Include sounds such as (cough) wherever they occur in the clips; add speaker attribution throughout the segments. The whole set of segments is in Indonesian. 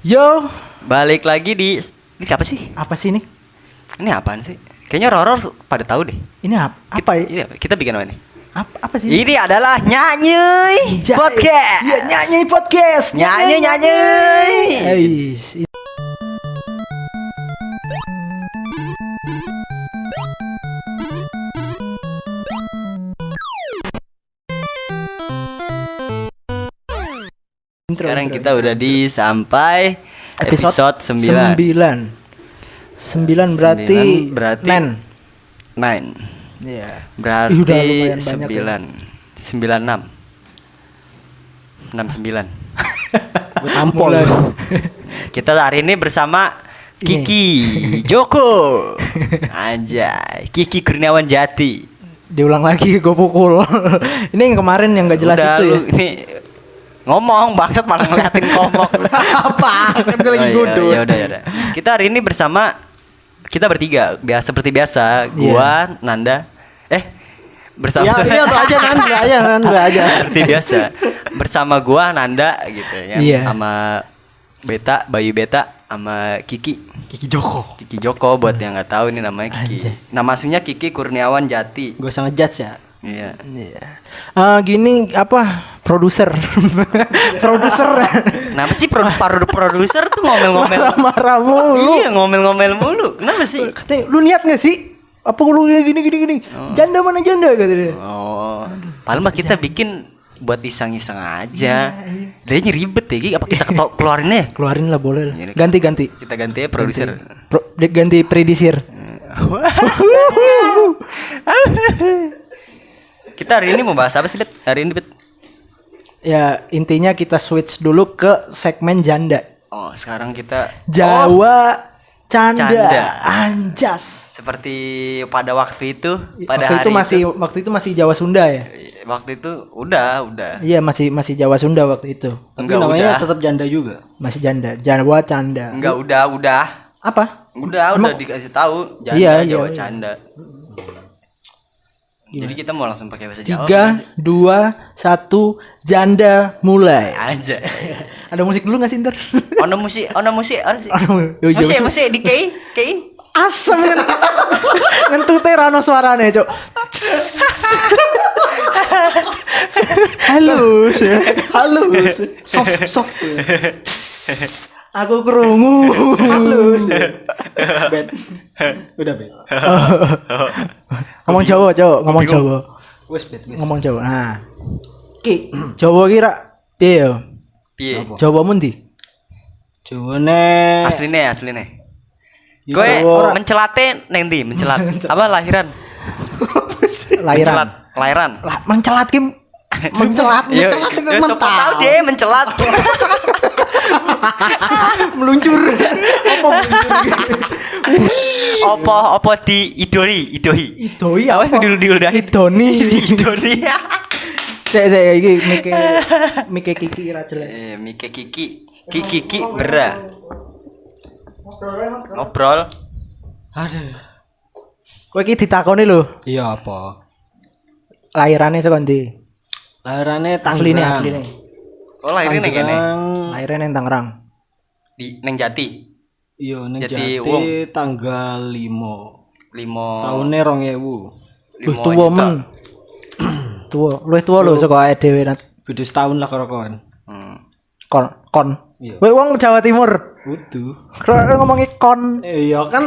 Speaker 1: Yo,
Speaker 2: Balik lagi di ini apa sih?
Speaker 1: apa sih ini?
Speaker 2: Ini apaan sih? Kayaknya Roro pada tahu deh.
Speaker 1: Ini apa?
Speaker 2: Kita,
Speaker 1: Apa, ya?
Speaker 2: ini apa? Kita bikin apa nih?
Speaker 1: apa, apa sih? ini?
Speaker 2: Ini adalah nyanyi podcast.
Speaker 1: Iya, nyanyi podcast.
Speaker 2: Nyanyi nyanyi.
Speaker 1: Eish, Intro,
Speaker 2: Sekarang
Speaker 1: intro,
Speaker 2: kita
Speaker 1: intro.
Speaker 2: udah di sampai episode, 9.
Speaker 1: Sembilan. Sembilan berarti,
Speaker 2: Sembilan berarti-
Speaker 1: Nen.
Speaker 2: Nine.
Speaker 1: Iya.
Speaker 2: Berarti
Speaker 1: Ih, udah lumayan banyak ya.
Speaker 2: 9. 96. 69.
Speaker 1: Gue tampol.
Speaker 2: Kita hari ini bersama
Speaker 1: Ini.
Speaker 2: Kiki Joko. Anjay, Kiki Kurniawan Jati.
Speaker 1: Diulang lagi gue pukul. (laughs) ini yang kemarin yang gak jelas
Speaker 2: Udah,
Speaker 1: itu ya.
Speaker 2: lu Ini ngomong bangsat malah ngeliatin komok. (laughs)
Speaker 1: Apa? Kan gue lagi
Speaker 2: Oh, iya,
Speaker 1: gudu.
Speaker 2: Ya udah ya udah. Kita hari ini bersama kita bertiga, biasa seperti biasa,
Speaker 1: Iya.
Speaker 2: gua, Nanda, eh bersama
Speaker 1: Ya, iya, udah (laughs) aja, Nan, udah aja, Nan, udah aja.
Speaker 2: seperti biasa bersama gua, Nanda gitu ya,
Speaker 1: Iya.
Speaker 2: sama Beta, Bayu Beta, sama Kiki.
Speaker 1: Kiki Joko.
Speaker 2: Kiki Joko buat yang nggak tahu ini namanya Kiki.
Speaker 1: Anjay.
Speaker 2: Nama aslinya Kiki Kurniawan Jati.
Speaker 1: Gue sangat judge ya.
Speaker 2: Iya.
Speaker 1: Iya. Eh, gini apa? Produser. (laughs) Produser.
Speaker 2: Kenapa sih pro pro- produser tuh ngomel-ngomel?
Speaker 1: Marah-marah mulu.
Speaker 2: Iya ngomel-ngomel mulu. Kenapa sih?
Speaker 1: Katanya lu niat gak sih? Apa lu gini gini gini? Janda mana janda kata dia.
Speaker 2: Oh, paling mah kita bikin buat iseng-iseng aja.
Speaker 1: Iya,
Speaker 2: Dia ribet ya, apa kita (laughs) keluarin ya?
Speaker 1: Keluarin lah boleh lah.
Speaker 2: Ini-
Speaker 1: Ganti ganti.
Speaker 2: Kita ganti ya produser.
Speaker 1: Pro, de- ganti predisir. (laughs)
Speaker 2: kita hari ini mau bahas apa sih, Bet? Hari ini, Bet?
Speaker 1: Ya intinya kita switch dulu ke segmen janda.
Speaker 2: Oh, sekarang kita
Speaker 1: Jawa canda.
Speaker 2: Canda.
Speaker 1: Anjas.
Speaker 2: seperti pada waktu itu, pada
Speaker 1: waktu
Speaker 2: hari
Speaker 1: itu masih waktu itu masih Jawa Sunda ya.
Speaker 2: waktu itu udah, udah.
Speaker 1: Iya masih masih Jawa Sunda waktu itu.
Speaker 2: Enggak udah.
Speaker 3: tetap janda juga.
Speaker 1: Masih janda. Jawa canda.
Speaker 2: Enggak udah, udah.
Speaker 1: Apa?
Speaker 2: Udah, udah dikasih tahu janda
Speaker 1: Iya,
Speaker 2: Jawa
Speaker 1: iya, iya.
Speaker 2: canda. Jadi kita mau langsung pakai bahasa Jawa.
Speaker 1: Tiga, dua, satu, janda mulai.
Speaker 2: aja. (laughs)
Speaker 1: Ada musik dulu gak sih ntar? (laughs)
Speaker 2: Ono musik, ono musik, ono musik. Musik, musik di kei, kei.
Speaker 1: Asem kan? (laughs) Ngentute rano suarane cok.
Speaker 3: Halus. Halus. Soft soft.
Speaker 1: Aku kerungu.
Speaker 3: Halus. (laughs) Bet. Udah bet. (laughs)
Speaker 1: ngomong Jawa cok, ngomong Jawa.
Speaker 3: Wes bet wes.
Speaker 1: Ngomong Jawa. Nah. Ki, Jawa kira piye yo?
Speaker 2: Piye?
Speaker 1: Jawa mundi?
Speaker 3: Jawane.
Speaker 2: Asline, asline.
Speaker 3: Ya,
Speaker 2: Kowe
Speaker 3: Jawa.
Speaker 2: mencelate neng ndi? Mencelat. (laughs) Apa lahiran?
Speaker 1: Lahiran.
Speaker 2: Mencelat. Lahiran.
Speaker 1: Lah, mencelat Kim. (laughs) Mencelat,
Speaker 2: Ya,
Speaker 1: mencelat dengan
Speaker 2: ya,
Speaker 1: mental.
Speaker 2: tahu deh mencelat. (laughs)
Speaker 1: Meluncur. Apa?
Speaker 2: Opo (laughs) opo di idori, idohi.
Speaker 1: Idoi
Speaker 2: Apa dulu dulu dah?
Speaker 1: Idoni.
Speaker 2: Idori.
Speaker 1: Cek cek iki mike mike kiki ra jelas.
Speaker 2: Eh, Mike Kiki. Kiki Kiki bera. Ngobrol.
Speaker 3: Aduh.
Speaker 1: Kowe iki ditakoni lho,
Speaker 3: Iya apa?
Speaker 1: lahirane saka ndi?
Speaker 3: Lahirane Tangerang.
Speaker 1: Asline asline.
Speaker 2: Oh lahirin neng kene.
Speaker 3: Tangerang.
Speaker 1: Lahirane nang Tangerang.
Speaker 2: Di neng Jati.
Speaker 3: Iya ning
Speaker 2: Jati
Speaker 3: Jati
Speaker 2: Wong.
Speaker 3: tanggal 5.
Speaker 2: Limo.
Speaker 3: Tahunnya 2000.
Speaker 1: Wih tuwa men. (clears throat) Tuwa, luwih tuwa lho saka awake dhewe nat.
Speaker 3: Beda setahun lah karo kon.
Speaker 2: Hmm.
Speaker 1: Kon kon.
Speaker 3: Iya.
Speaker 1: Kowe wong Jawa Timur.
Speaker 3: Utuh.
Speaker 1: Kalau ngomongi kon
Speaker 3: Iya kan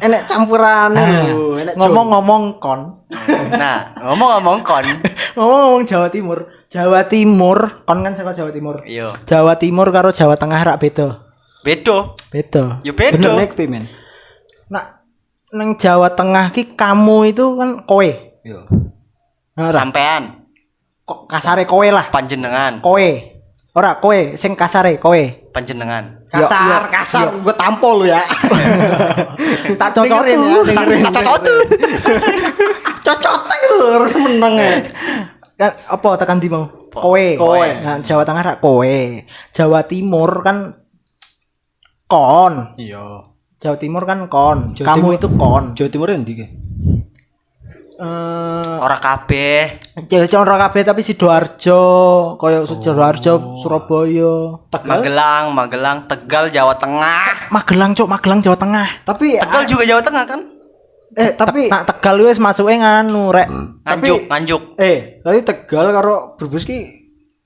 Speaker 3: enek campuran lho, enek
Speaker 1: ngomong-ngomong kon. (laughs)
Speaker 2: Nah, ngomong-ngomong kon. (laughs)
Speaker 1: Ngomong-ngomong Jawa Timur. Jawa Timur, kon kan saka Jawa Timur.
Speaker 2: Iya.
Speaker 1: Jawa Timur karo Jawa Tengah rak beda.
Speaker 2: Bedo.
Speaker 1: Beda.
Speaker 2: Ya
Speaker 3: Bener
Speaker 2: bedo.
Speaker 3: nek men.
Speaker 1: Nah, nang Jawa Tengah ki kamu itu kan kowe.
Speaker 3: Iya.
Speaker 1: Nah, ora.
Speaker 2: Sampean
Speaker 1: Kok kasare kowe lah.
Speaker 2: panjenengan,
Speaker 1: Kowe. Ora kowe sing kasare kowe.
Speaker 2: panjenengan.
Speaker 3: Kasar, kasar, gue tampol lu ya. (laughs)
Speaker 1: Tak cocok
Speaker 3: ya, dengerin.
Speaker 1: Tak cocok tuh. (laughs)
Speaker 3: Cocok lu harus menang ya.
Speaker 1: Kan apa tekan di mau? Kowe.
Speaker 3: Kowe.
Speaker 1: Nah, Jawa Tengah rak kowe. Jawa Timur kan kon.
Speaker 3: Iya.
Speaker 1: Jawa Timur kan kon.
Speaker 3: Jawa
Speaker 1: Kamu
Speaker 3: Timur-
Speaker 1: itu kon.
Speaker 3: Jawa Timur endi ki?
Speaker 1: Eh
Speaker 2: Ora kabeh.
Speaker 1: ya conro kabeh tapi Sidoarjo, koyo Sidoarjo, Surabaya.
Speaker 2: Magelang, Magelang, Tegal, Jawa Tengah.
Speaker 1: Magelang, Cuk, Magelang Jawa Tengah.
Speaker 3: Tapi
Speaker 2: Tegal juga Jawa Tengah kan?
Speaker 3: eh tapi
Speaker 1: Nak Tegal wis masuke nganu rek.
Speaker 2: Nganjuk, nganjuk.
Speaker 3: eh tapi Tegal karo Brebes ki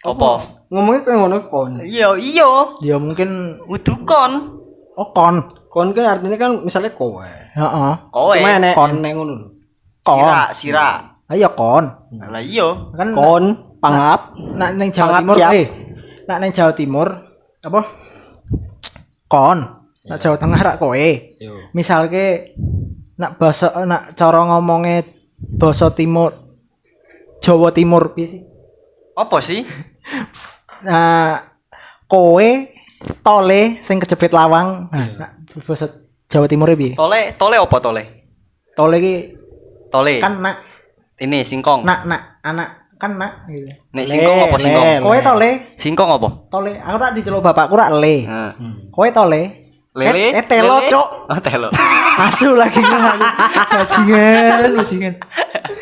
Speaker 2: Apa?
Speaker 3: ngomongnya kayak ngono kon.
Speaker 2: Iya, iya.
Speaker 1: Ya mungkin
Speaker 2: Kudu kon.
Speaker 1: oh kon.
Speaker 3: Kon kan artinya kan misalnya kowe.
Speaker 1: Heeh.
Speaker 2: Kowe.
Speaker 3: Cuma enek
Speaker 1: kon.
Speaker 3: enek ngono lho.
Speaker 1: Kon.
Speaker 2: Sira, sira.
Speaker 1: Ayo kon.
Speaker 2: Lah iya.
Speaker 1: Kan
Speaker 3: Kon pangap
Speaker 1: nak ning Jawa Timur eh nak ning Jawa Timur apa kon nak Jawa Tengah rak kowe
Speaker 3: Yo.
Speaker 1: misalke nak basa nak cara ngomongnya basa timur Jawa Timur piye sih
Speaker 2: Apa sih? (laughs)
Speaker 1: nah kowe tole sing kejepit lawang nah nak basa Jawa Timur piye
Speaker 2: Tole, tole apa tole?
Speaker 1: tole ki
Speaker 2: Tole.
Speaker 1: kan nak
Speaker 2: Ini singkong.
Speaker 1: nak nak anak kan nak gitu
Speaker 2: Nek singkong apa singkong?
Speaker 1: kowe tole
Speaker 2: Singkong apa?
Speaker 1: tole aku tak diceluk bapakku rak le
Speaker 2: Nah.
Speaker 1: kowe tole
Speaker 2: Lele.
Speaker 1: eh, eh telo
Speaker 2: Lele?
Speaker 1: cok
Speaker 2: Oh, telo. (laughs)
Speaker 1: Asu lagi kan bajingan, bajingan.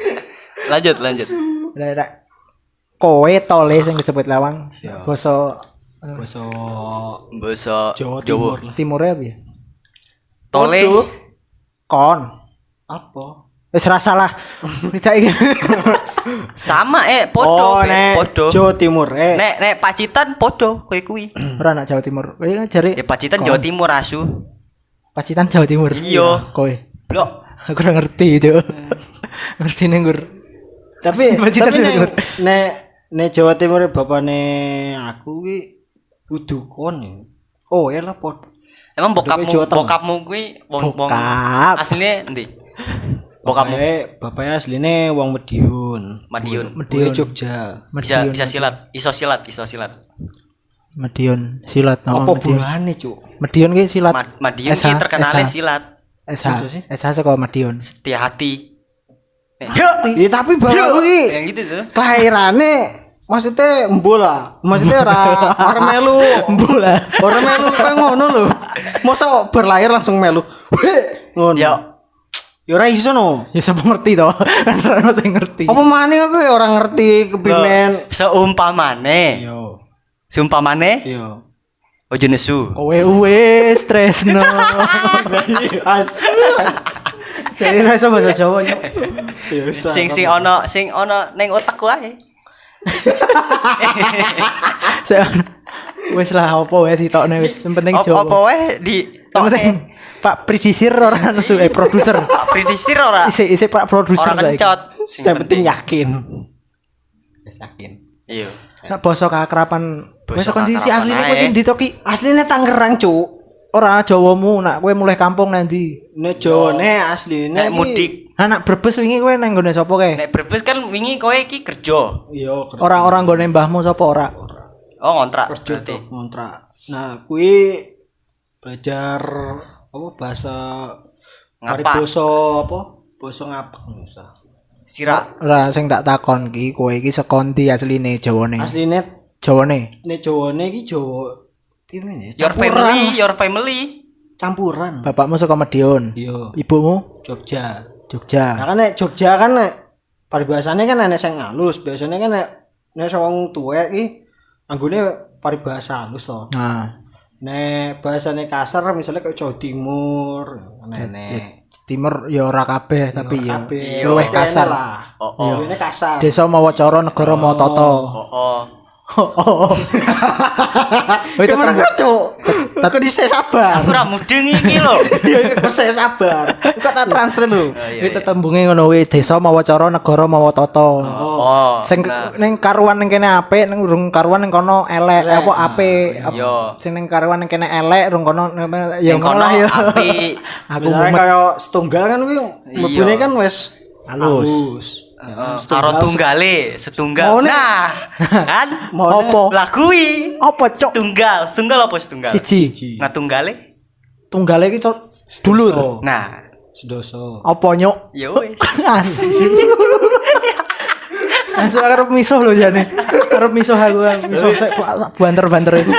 Speaker 1: (laughs)
Speaker 2: lanjut, lanjut.
Speaker 1: Nek kowe tole sing disebut lawang. Basa
Speaker 3: Basa
Speaker 2: Basa
Speaker 3: Jawa
Speaker 2: Jawa.
Speaker 3: Timur lah.
Speaker 1: timure apa ya?
Speaker 2: Tole.
Speaker 1: Kon.
Speaker 3: Apa?
Speaker 1: Wis ra salah. Tidak iki.
Speaker 2: Sama eh podo,
Speaker 3: Oh,
Speaker 2: Be.
Speaker 3: nek
Speaker 2: podo.
Speaker 3: Jawa Timur eh.
Speaker 2: Nek nek Pacitan podo kowe kuwi.
Speaker 1: Ora nak Jawa Timur. Kowe kan jare
Speaker 2: Ya Pacitan Jawa Timur asu.
Speaker 1: Pacitan Jawa Timur.
Speaker 2: Iya.
Speaker 1: Kowe.
Speaker 2: Blok.
Speaker 1: Aku ora ngerti, Cuk. ngerti ning Gur.
Speaker 3: Tapi (laughs)
Speaker 1: Pacitan
Speaker 3: tapi nek nek nek Jawa Timur bapakne aku ki kudu kon ya. Oh, ya lah pod.
Speaker 2: Emang bokapmu bokapmu kuwi wong wong
Speaker 1: Bokap.
Speaker 2: asline endi? Bokapmu
Speaker 3: Bapaknya bapaknya asline wong Madiun.
Speaker 2: Madiun.
Speaker 3: Kuwi Jogja.
Speaker 2: Bisa
Speaker 1: Medion.
Speaker 2: bisa silat, iso silat, iso silat.
Speaker 1: Medion silat no,
Speaker 3: Apa
Speaker 1: Medion.
Speaker 3: bulane, Cuk?
Speaker 1: Medion ki silat.
Speaker 2: Ma- Madiun
Speaker 1: SH,
Speaker 2: ki terkenalnya
Speaker 1: SH.
Speaker 2: silat.
Speaker 1: SH. SH saka Medion.
Speaker 2: Setia hati. Nek-
Speaker 3: Ya tapi bapakku ki
Speaker 2: Yang gitu tuh.
Speaker 3: kelahirannya maksudnya mbola maksudnya ora (laughs) ora melu
Speaker 1: Bola.
Speaker 3: ora melu kayak ngono lho masa berlahir langsung melu Weh, ngono
Speaker 2: Ya.
Speaker 3: Ya ora iso no
Speaker 1: Ya siapa ngerti toh? (laughs) Kan ora ono sing ngerti.
Speaker 3: apa maneh aku ya ora ngerti kepimen
Speaker 2: Seumpamane,
Speaker 3: yo
Speaker 2: seumpamane
Speaker 3: yo
Speaker 2: ojo nesu.
Speaker 1: Kowe wis tresno. (laughs) (laughs) Jadi ra iso bahasa Jawa yo.
Speaker 2: Sing sing ono sing ono ning otakku ae.
Speaker 1: Wis lah apa wae ditokne wis. Penting Jawa.
Speaker 2: apa wae di
Speaker 1: penting Pak Produser ora nesu eh produser.
Speaker 2: Pak Pridisir ora
Speaker 1: Isik isik Pak produser
Speaker 2: ora
Speaker 1: saiki.
Speaker 2: kencot.
Speaker 3: yang penting yakin Wis yakin
Speaker 2: Iya.
Speaker 1: Nek basa keakraban wis
Speaker 2: Basa
Speaker 1: kondisi asline
Speaker 2: ae.
Speaker 1: kowe iki ndi to ki?
Speaker 3: aslinya Tangerang cuk
Speaker 1: Ora Jawamu nak kowe mulai kampung nanti.
Speaker 3: nek Jawane asline
Speaker 2: Nek mudik,
Speaker 1: Anak Brebes wingi kowe nang nggone sapa kae?
Speaker 2: nek Brebes kan wingi kowe iki kerja.
Speaker 3: iya
Speaker 1: Orang-orang nggone mbahmu sapa ora?
Speaker 2: Oh, ngontrak.
Speaker 3: kerja
Speaker 2: berarti.
Speaker 3: tuh kontrak nah kui belajar apa bahasa. Pariboso apa basa ngapak bisa
Speaker 2: Sira.
Speaker 1: Ora sing tak takon ki kowe iki saka ndi asline Jawane?
Speaker 3: aslinya
Speaker 1: Jawane.
Speaker 3: nek Jawane iki Jawa piye ya
Speaker 2: Your family, your family.
Speaker 3: campuran
Speaker 1: Bapakmu saka Madiun.
Speaker 3: iya
Speaker 1: Ibumu
Speaker 3: Jogja
Speaker 1: Jogja.
Speaker 3: nah kan nek Jogja kan nek paribasane kan enek sing halus biasanya kan nek nek wong tuwek iki anggone paribasa halus to
Speaker 1: Nah,
Speaker 3: nek bahasane kasar misalnya kayak Jawa Timur nenek
Speaker 1: timur ya ora kabeh tapi ya luwih kasar.
Speaker 3: lah.
Speaker 2: Oh, oh.
Speaker 3: Kasar.
Speaker 1: Desa mawa cara negara mawa tata.
Speaker 2: Oh, oh.
Speaker 1: Oh. Kowe
Speaker 3: Gimana
Speaker 1: tetep
Speaker 3: kok, Cuk? Kok dhisik sabar.
Speaker 2: Aku ora mudeng iki lho. (laughs)
Speaker 3: Ya kok saya sabar. Kok tak transfer
Speaker 2: Oh,
Speaker 3: lho.
Speaker 1: kowe tetembunge ngono kuwi desa mawa cara negara mawa tata.
Speaker 2: Oh.
Speaker 1: Sing ning karuan ning kene apik ning urung karuan ning kono elek apa apik.
Speaker 2: Iya.
Speaker 1: Sing ning karuan ning kene elek urung kono ya ngono
Speaker 2: kono
Speaker 1: lah ya.
Speaker 2: apik. (laughs)
Speaker 1: Aku
Speaker 3: kayak setunggal kan kuwi mlebune kan wis
Speaker 1: Halus.
Speaker 2: Heeh, karo tunggale, setunggal.
Speaker 3: Mau nih.
Speaker 2: Nah, (laughs) kan?
Speaker 3: Mau
Speaker 1: Apa?
Speaker 2: Lah kuwi
Speaker 1: apa cok?
Speaker 2: tunggal, tunggal apa setunggal?
Speaker 1: Siji.
Speaker 2: Nah, tunggale.
Speaker 1: Tunggale iki cok dulur.
Speaker 2: Nah,
Speaker 3: Sedoso.
Speaker 1: Apa nyok?
Speaker 2: ya (laughs) wis.
Speaker 1: Asik arep misuh lho jane. Arep misuh aku misuh sik banter-banter (laughs) itu.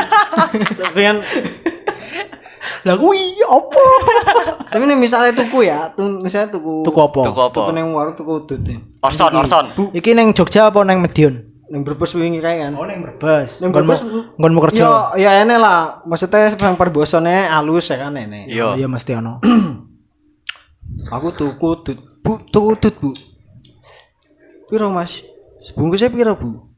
Speaker 1: Lah kuwi apa? (laughs)
Speaker 3: Tapi nih misalnya tuku ya, tuh misalnya tuku
Speaker 1: Tuku apa?
Speaker 2: Tuku apa?
Speaker 3: tuku neng warung tuku udut ya.
Speaker 2: Orson, Orson.
Speaker 1: Iki neng Jogja apa neng Medion?
Speaker 3: Neng berbes wingi kayak kan.
Speaker 1: Oh neng Brebes.
Speaker 3: Neng
Speaker 1: Nggonmu
Speaker 3: Brebes.
Speaker 1: nggonmu kerja.
Speaker 3: Yo, ya ini lah. Maksudnya yang perbosone halus ya kan ini.
Speaker 2: Iya.
Speaker 1: Iya mesti ono. (clears throat)
Speaker 3: Aku tuku udut. Bu, tuku udut, Bu. Piro, Mas? Sebungkusnya piro, Bu?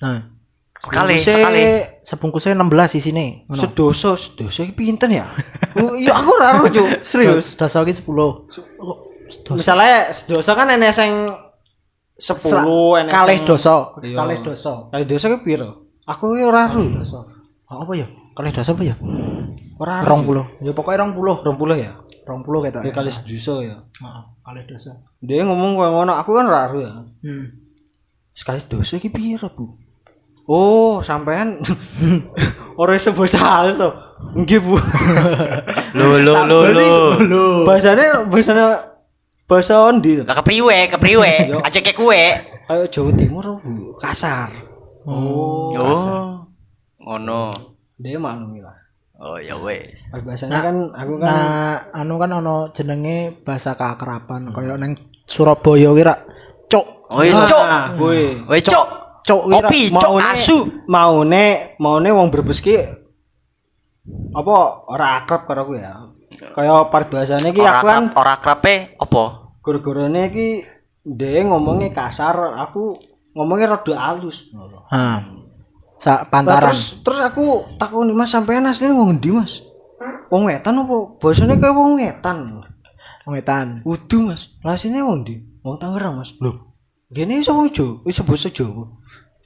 Speaker 1: Nah,
Speaker 2: Sekali,
Speaker 3: Sebungkusnya
Speaker 2: sekali.
Speaker 1: sebungkusnya 16 isine. Ngono.
Speaker 3: Sedoso, sedoso iki pinten ya? (laughs) Iya aku ora ero, Cuk. Serius.
Speaker 1: Dosa iki 10.
Speaker 3: Misalnya sedoso kan enek sing 10 enek
Speaker 1: Kalih dosa.
Speaker 3: Iya.
Speaker 1: Kalih dosa.
Speaker 3: Kali dosa ki piro? Aku ki ora ero.
Speaker 1: Dosa. Oh, apa ya? Kalih dosa apa ya?
Speaker 3: Ora ero.
Speaker 1: 20. Ya pokoknya 20.
Speaker 3: 20 ya.
Speaker 1: 20 ketok.
Speaker 3: Ya kali sedoso ya.
Speaker 1: Heeh, kalih dosa.
Speaker 3: Dia ngomong koyo ngono, aku kan ora ero ya.
Speaker 1: Hmm.
Speaker 3: Sekali dosa iki piro, Bu? Oh, sampean (laughs) ora iso basa halus to. Nggih, Bu.
Speaker 2: Lo lo lo lo.
Speaker 3: Bahasane bahasane bahasa ondi?
Speaker 2: Lah kepriwe, kepriwe. Aja kayak kue.
Speaker 3: Kayak Jawa Timur, Bu. Kasar. Oh.
Speaker 2: Oh. Ngono.
Speaker 3: Dia maklumi lah.
Speaker 2: Oh ya wes.
Speaker 3: Bahasanya kan aku kan
Speaker 1: Nah, anu kan ono jenenge bahasa keakraban kaya neng Surabaya kira cuk.
Speaker 2: Oh iya, cok.
Speaker 3: Ah, kuwi.
Speaker 2: Wes cok.
Speaker 1: Cok
Speaker 2: Kopi, cok asu.
Speaker 3: maune maune wong Brebes ki apa ora akrab karo aku ya. Kayak paribasane ki aku kan
Speaker 2: ora krape apa?
Speaker 3: gara-garane ki dia ngomongnya kasar, aku ngomongnya rada halus.
Speaker 1: Ha. Sa pantaran.
Speaker 3: Terus terus aku takoni Mas sampean asline wong endi Mas? Wong wetan apa? Basane kaya wong wetan.
Speaker 1: Wetan.
Speaker 3: Udu Mas. Sini wong ndi? Wong Tangerang Mas. Lho. Gene iso wong Jawa, iso basa Jawa.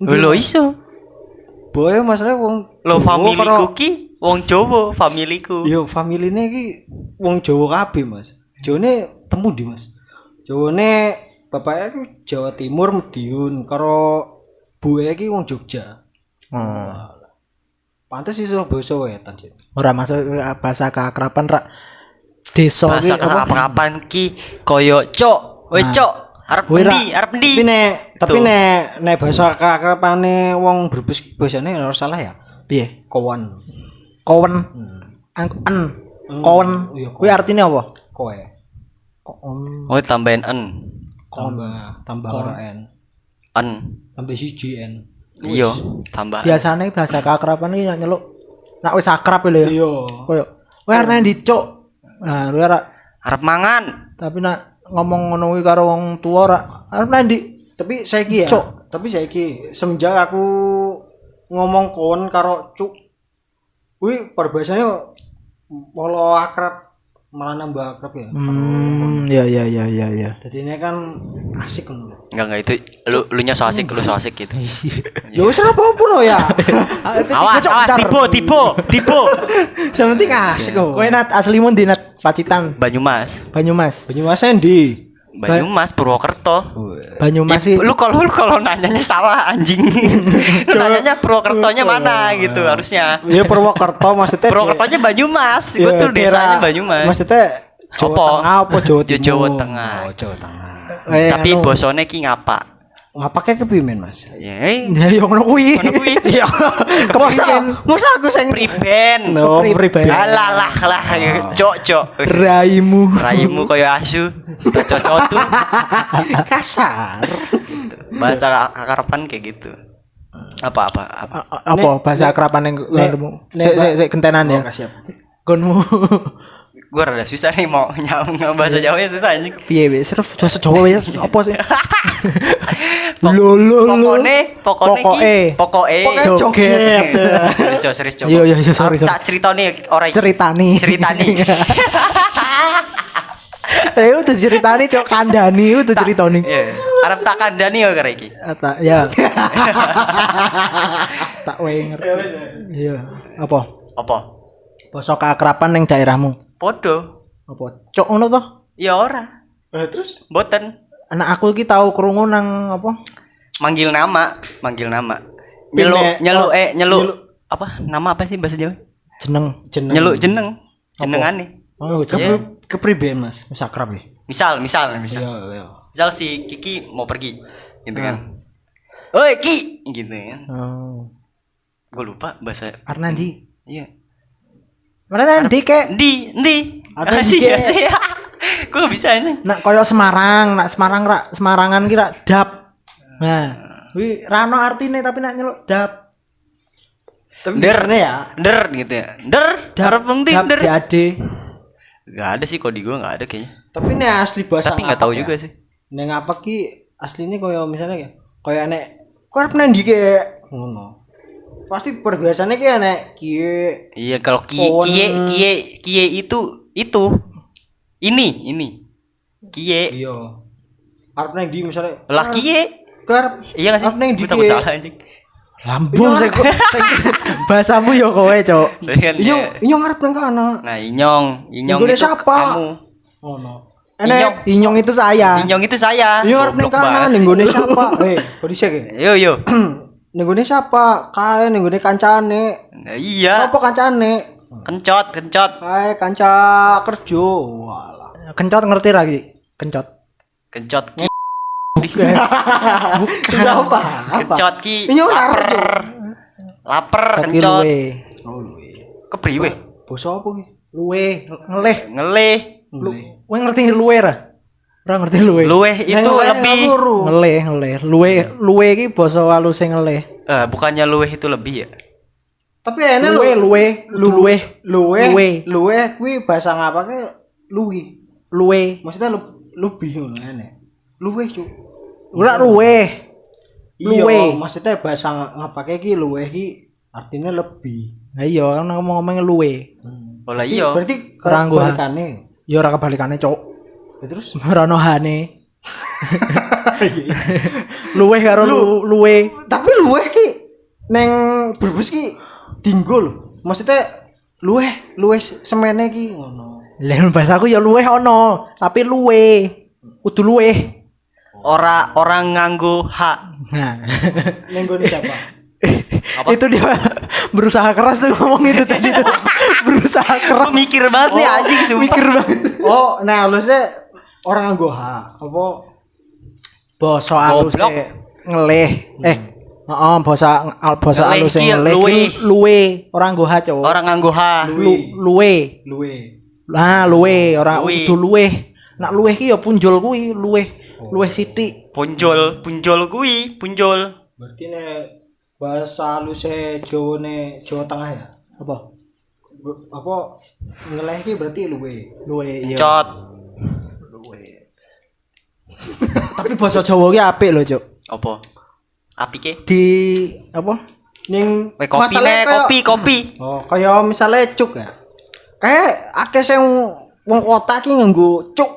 Speaker 2: Lo iso.
Speaker 3: Boy masalah wong
Speaker 2: Lo familiku
Speaker 3: karo-
Speaker 2: ki wong Jawa, familiku.
Speaker 3: Yo familine iki wong Jawa kabeh Mas. Jawane temu di Mas. Jawane bapaknya ku Jawa Timur Medion karo bue iki wong Jogja.
Speaker 1: Oh.
Speaker 3: Pantes iso basa wetan sih.
Speaker 1: Ora masuk bahasa keakraban rak desa
Speaker 2: Bahasa
Speaker 1: ki apa?
Speaker 2: kapan ki koyo cok. Wes cok. Arep
Speaker 1: Wira.
Speaker 2: ndi? Arep ndi?
Speaker 3: Tapi nek tapi
Speaker 2: Tuh.
Speaker 3: nek nek bahasa keakrabane wong Brebes basane ora salah ya.
Speaker 1: Piye?
Speaker 3: Kawan.
Speaker 1: Kowen. An
Speaker 3: iya,
Speaker 1: Kuwi artinya apa?
Speaker 3: Kowe.
Speaker 1: Kowen.
Speaker 2: Oh tambahin en.
Speaker 3: Tambah tambah ora N.
Speaker 2: En.
Speaker 3: Tambah siji N.
Speaker 2: Iya, tambah.
Speaker 1: Biasanya bahasa keakraban iki nek nyeluk nak wis akrab lho ya.
Speaker 3: Iya.
Speaker 1: Koyo kowe arep ndi, Cuk? Nah, lu ora
Speaker 2: Arep mangan.
Speaker 1: tapi nak ngomong ngono karo wong tuwa ora arep ndi?
Speaker 3: Tapi saiki ya.
Speaker 1: Cuk.
Speaker 3: Tapi saiki semenjak aku ngomong kawan karo cuk. Kuwi perbasane malah akrab malah nambah akrab ya.
Speaker 1: Hmm, ya ya ya ya ya.
Speaker 3: Jadi ini kan asik kan.
Speaker 2: Enggak enggak itu lu lu nya so asik, lu so asik gitu.
Speaker 3: Ya wis ora apa-apa no ya. (laughs)
Speaker 2: Awas, awas tibo, tibo, tibo.
Speaker 3: Yang penting asik kok.
Speaker 1: Kowe nat aslimu ndi nat Pacitan,
Speaker 2: Banyumas.
Speaker 1: Banyumas.
Speaker 3: Banyumas endi?
Speaker 2: Banyumas Purwokerto.
Speaker 1: Banyumas sih
Speaker 2: Lu kalau lu kalau nanyanya salah anjing. (laughs) Lu nanyanya Purwokertonya mana gitu harusnya.
Speaker 3: Ya Purwokerto maksudnya.
Speaker 2: Purwokertonya Banyumas.
Speaker 3: Ya,
Speaker 2: Gue tuh desanya Banyumas.
Speaker 3: Maksudnya Jawa? Tengah apa Jawa Timur?
Speaker 2: Jawa Tengah.
Speaker 3: Oh, Jawa Tengah.
Speaker 2: Tapi
Speaker 1: anu,
Speaker 2: bosone ki ngapa?
Speaker 3: Ngapake kepimen, Mas? (laughs)
Speaker 2: Ya, (laughs)
Speaker 1: ya yo ngono kuwi.
Speaker 3: Iya. Masa masa aku sing
Speaker 2: Priben.
Speaker 3: No,
Speaker 1: Priben.
Speaker 2: Alah lah lah, cok cok.
Speaker 1: Raimu.
Speaker 2: Raimu koyo asu. Cocok tuh. (laughs)
Speaker 3: kasar.
Speaker 2: Bahasa akarapan kayak gitu. Apa apa apa.
Speaker 1: Apa bahasa akraban yang
Speaker 3: Mbak.
Speaker 1: sik sik gentenan ya.
Speaker 3: Oh.
Speaker 1: Gonmu.
Speaker 2: Gue rada susah nih mau (laughs) nyam bahasa Jawa ya susah anjing.
Speaker 1: Piye wis serf Jawa Jawa wis apa sih? (laughs) Lo, lo, lo.
Speaker 2: Pokone, pokone
Speaker 1: Pokoke.
Speaker 2: ki, pokoke.
Speaker 3: Pokoknya joget.
Speaker 2: Cok, serius coba. (laughs)
Speaker 1: Iya, iya, iya, sorry, sorry.
Speaker 2: Tak cerita nih orang
Speaker 1: Ceritani.
Speaker 2: Ceritani.
Speaker 1: Eh udah ceritani cok kandani udah ceritani.
Speaker 2: Iya. Arep tak kandani ya kare iki.
Speaker 1: Tak ya. tak wenger. Iya. Apa?
Speaker 2: Apa?
Speaker 1: Basa keakraban ning daerahmu.
Speaker 2: Podo.
Speaker 1: Apa? Cok ngono toh?
Speaker 2: Ya ora.
Speaker 3: Eh, terus
Speaker 2: Boten.
Speaker 1: Anak aku iki tau krungu nang apa?
Speaker 2: Manggil nama, manggil nama. Nyeluk,
Speaker 3: Pine-
Speaker 2: nyeluk
Speaker 3: oh,
Speaker 2: eh nyeluk. Apa? Nama apa sih bahasa Jawa?
Speaker 1: Jeneng.
Speaker 3: jeneng
Speaker 2: Nyeluk jeneng. Jenengane.
Speaker 1: Oh,
Speaker 3: ke
Speaker 1: jeneng.
Speaker 3: kepriben, Mas?
Speaker 1: Wis akrab ya.
Speaker 2: Misal, misal, misal.
Speaker 3: Iya, iya.
Speaker 2: Misal si Kiki mau pergi, gitu kan. Oi Ki, gitu kan.
Speaker 1: Oh.
Speaker 2: Gue lupa bahasa.
Speaker 1: Arnandi.
Speaker 2: Iya.
Speaker 1: Mana nanti kek?
Speaker 2: Di, di.
Speaker 1: Apa (laughs)
Speaker 2: sih
Speaker 1: iki?
Speaker 2: ya sih gue gak bisa ini
Speaker 1: Nak koyo Semarang, nak Semarang rak Semarangan kira dap. Nah, wi rano artine tapi nak nyeluk dap.
Speaker 2: der
Speaker 3: ya
Speaker 2: der gitu ya der harap penting der
Speaker 1: DAD.
Speaker 2: gak ada sih kok di gue gak ada kayaknya
Speaker 3: tapi ini asli bahasa
Speaker 2: tapi nggak tahu juga sih
Speaker 3: Neng apa ki aslinya koyo misalnya ya koyo nek kok arep nang ndi ke ngono pasti perbiasaannya ki nek kie.
Speaker 2: Iya kalau kie
Speaker 3: Pohon.
Speaker 2: kie kie kie itu itu. Ini ini. Kie.
Speaker 3: Iya. Arep nang ndi misalnya?
Speaker 2: Lah kie.
Speaker 3: Karep
Speaker 2: iya gak sih?
Speaker 3: Arep nang ndi
Speaker 2: gue takut
Speaker 3: kie?
Speaker 2: salah anjing.
Speaker 1: Lambung saya kok. (laughs) Bahasamu yo kowe, Cok.
Speaker 2: Kan,
Speaker 3: Inyong
Speaker 2: ya.
Speaker 3: inyong arep nang kana
Speaker 2: nah inyong. Inyong itu
Speaker 3: siapa?
Speaker 2: kamu.
Speaker 3: Ngono
Speaker 2: Inyong.
Speaker 3: enek
Speaker 1: Inyong. itu saya.
Speaker 2: inyong itu saya.
Speaker 3: Inyong arep nang ning gone (laughs) siapa? Eh kok dhisik ya?
Speaker 2: Yo yo (clears throat)
Speaker 3: ning gone siapa? Kae ning gone kancane
Speaker 2: Nah, iya.
Speaker 3: Sopo kancane
Speaker 2: kencot kencot.
Speaker 3: Kae kanca kerja walah.
Speaker 1: Kencot ngerti lagi. Kencot.
Speaker 2: kencot ki.
Speaker 3: Siapa (laughs) apa?
Speaker 2: Kencot ki.
Speaker 3: Inyong ora
Speaker 2: lapar
Speaker 1: Kencot
Speaker 2: kencot.
Speaker 1: luwe.
Speaker 3: oh luwe.
Speaker 2: Kepriwe.
Speaker 3: Basa apa ki?
Speaker 1: Luwe, ngeleh.
Speaker 2: ngeleh.
Speaker 1: Lu, kowe ngerti luwe ra? Ora ngerti luwe.
Speaker 2: luweh itu
Speaker 3: leh
Speaker 2: lebih.
Speaker 1: Ngeleh, ngeleh. Luwe, luwe iki basa halus ngeleh.
Speaker 2: Eh, bukannya luweh itu lebih ya
Speaker 3: tapi enek
Speaker 1: Luwe,
Speaker 3: lu
Speaker 1: luwe, luwe.
Speaker 3: luwe
Speaker 1: Luwe.
Speaker 3: luwe kuwi bahasa ngapake luwi
Speaker 1: Luwe.
Speaker 3: maksudnya lu lebih ngono enek luwe cuk
Speaker 1: Ora luwe. Luwe.
Speaker 3: iya maksudnya bahasa ngapake ki luwe ki artinya lebih
Speaker 1: Nah iya, kan ngomong-ngomong luwe.
Speaker 2: oh lah iya
Speaker 3: berarti
Speaker 1: ha.
Speaker 3: kebalikannya
Speaker 1: Ya ora kebalikane, Cok.
Speaker 3: Ya, terus (laughs)
Speaker 1: Ora ono hane. luwe karo lu, luwe.
Speaker 3: tapi luwe ki neng berbus ki dinggo lho maksudnya luwe luwe semene ki ngono
Speaker 1: Lah bahasaku ya luwe ono, tapi luwe. Kudu luwe.
Speaker 2: ora orang nganggo h
Speaker 1: Nah.
Speaker 3: neng gone siapa
Speaker 1: itu dia berusaha keras tuh ngomong itu tadi tuh. (laughs) berusaha keras.
Speaker 2: Mikir banget nih anjing sumpah
Speaker 1: Mikir banget.
Speaker 3: oh nah halusnya orang nganggo H apa
Speaker 1: Basa halus
Speaker 2: Goblok.
Speaker 1: e ngeleh. Eh, heeh basa al basa e
Speaker 2: ki
Speaker 1: ngeleh
Speaker 2: luwe.
Speaker 1: luwe, orang nggo ha, Cok.
Speaker 2: orang
Speaker 1: Lu, luwe.
Speaker 3: luwe
Speaker 1: Nah, luwe, ora
Speaker 2: Luwe.
Speaker 1: kudu luwe. Nak luwe ki ya punjul kuwi, luwe. Luwe sithik.
Speaker 2: punjol punjol kui punjol
Speaker 3: berarti nek bahasa halusnya Jawa ne Jawa Tengah ya
Speaker 1: Apa?
Speaker 3: Apa ngeleh ki berarti luwe
Speaker 1: Luwe iya.
Speaker 2: cot
Speaker 1: Tapi basa Jawa ki apik lho, Cuk.
Speaker 2: apa? Api ke?
Speaker 1: Di apa?
Speaker 3: ning
Speaker 2: kopi
Speaker 3: kayak-
Speaker 2: kopi kopi.
Speaker 3: Oh kayak misalnya cuk ya. Kayak akeh sing wong kota ki nganggo cuk.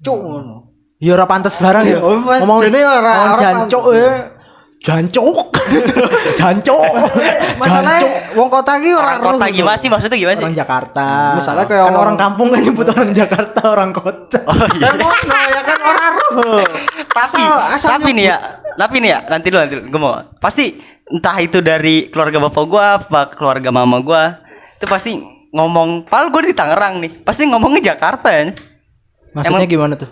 Speaker 3: Cuk ngono.
Speaker 1: Ya ora pantes barang ya.
Speaker 3: Mas,
Speaker 1: Ngomong
Speaker 3: jene ora- ora
Speaker 1: jancuk ya. Jancuk. (laughs) Jancuk.
Speaker 3: masalahnya wong kota ki
Speaker 2: orang
Speaker 3: ora
Speaker 2: kota gimana sih maksudnya gimana sih
Speaker 1: Orang Jakarta.
Speaker 3: Misalnya kayak
Speaker 1: kan
Speaker 3: orang-
Speaker 1: orang kampung kan nyebut orang Jakarta, orang kota.
Speaker 2: oh iya
Speaker 3: Kan ngono ya kan ora (laughs) roh.
Speaker 2: tapi
Speaker 3: Asal-
Speaker 2: tapi nih ya tapi nih ya nanti dulu nanti gue mau pasti entah itu dari keluarga bapak gua apa keluarga mama gua itu pasti ngomong pal gue di Tangerang nih pasti ngomongnya Jakarta ya
Speaker 1: Maksudnya gimana tuh?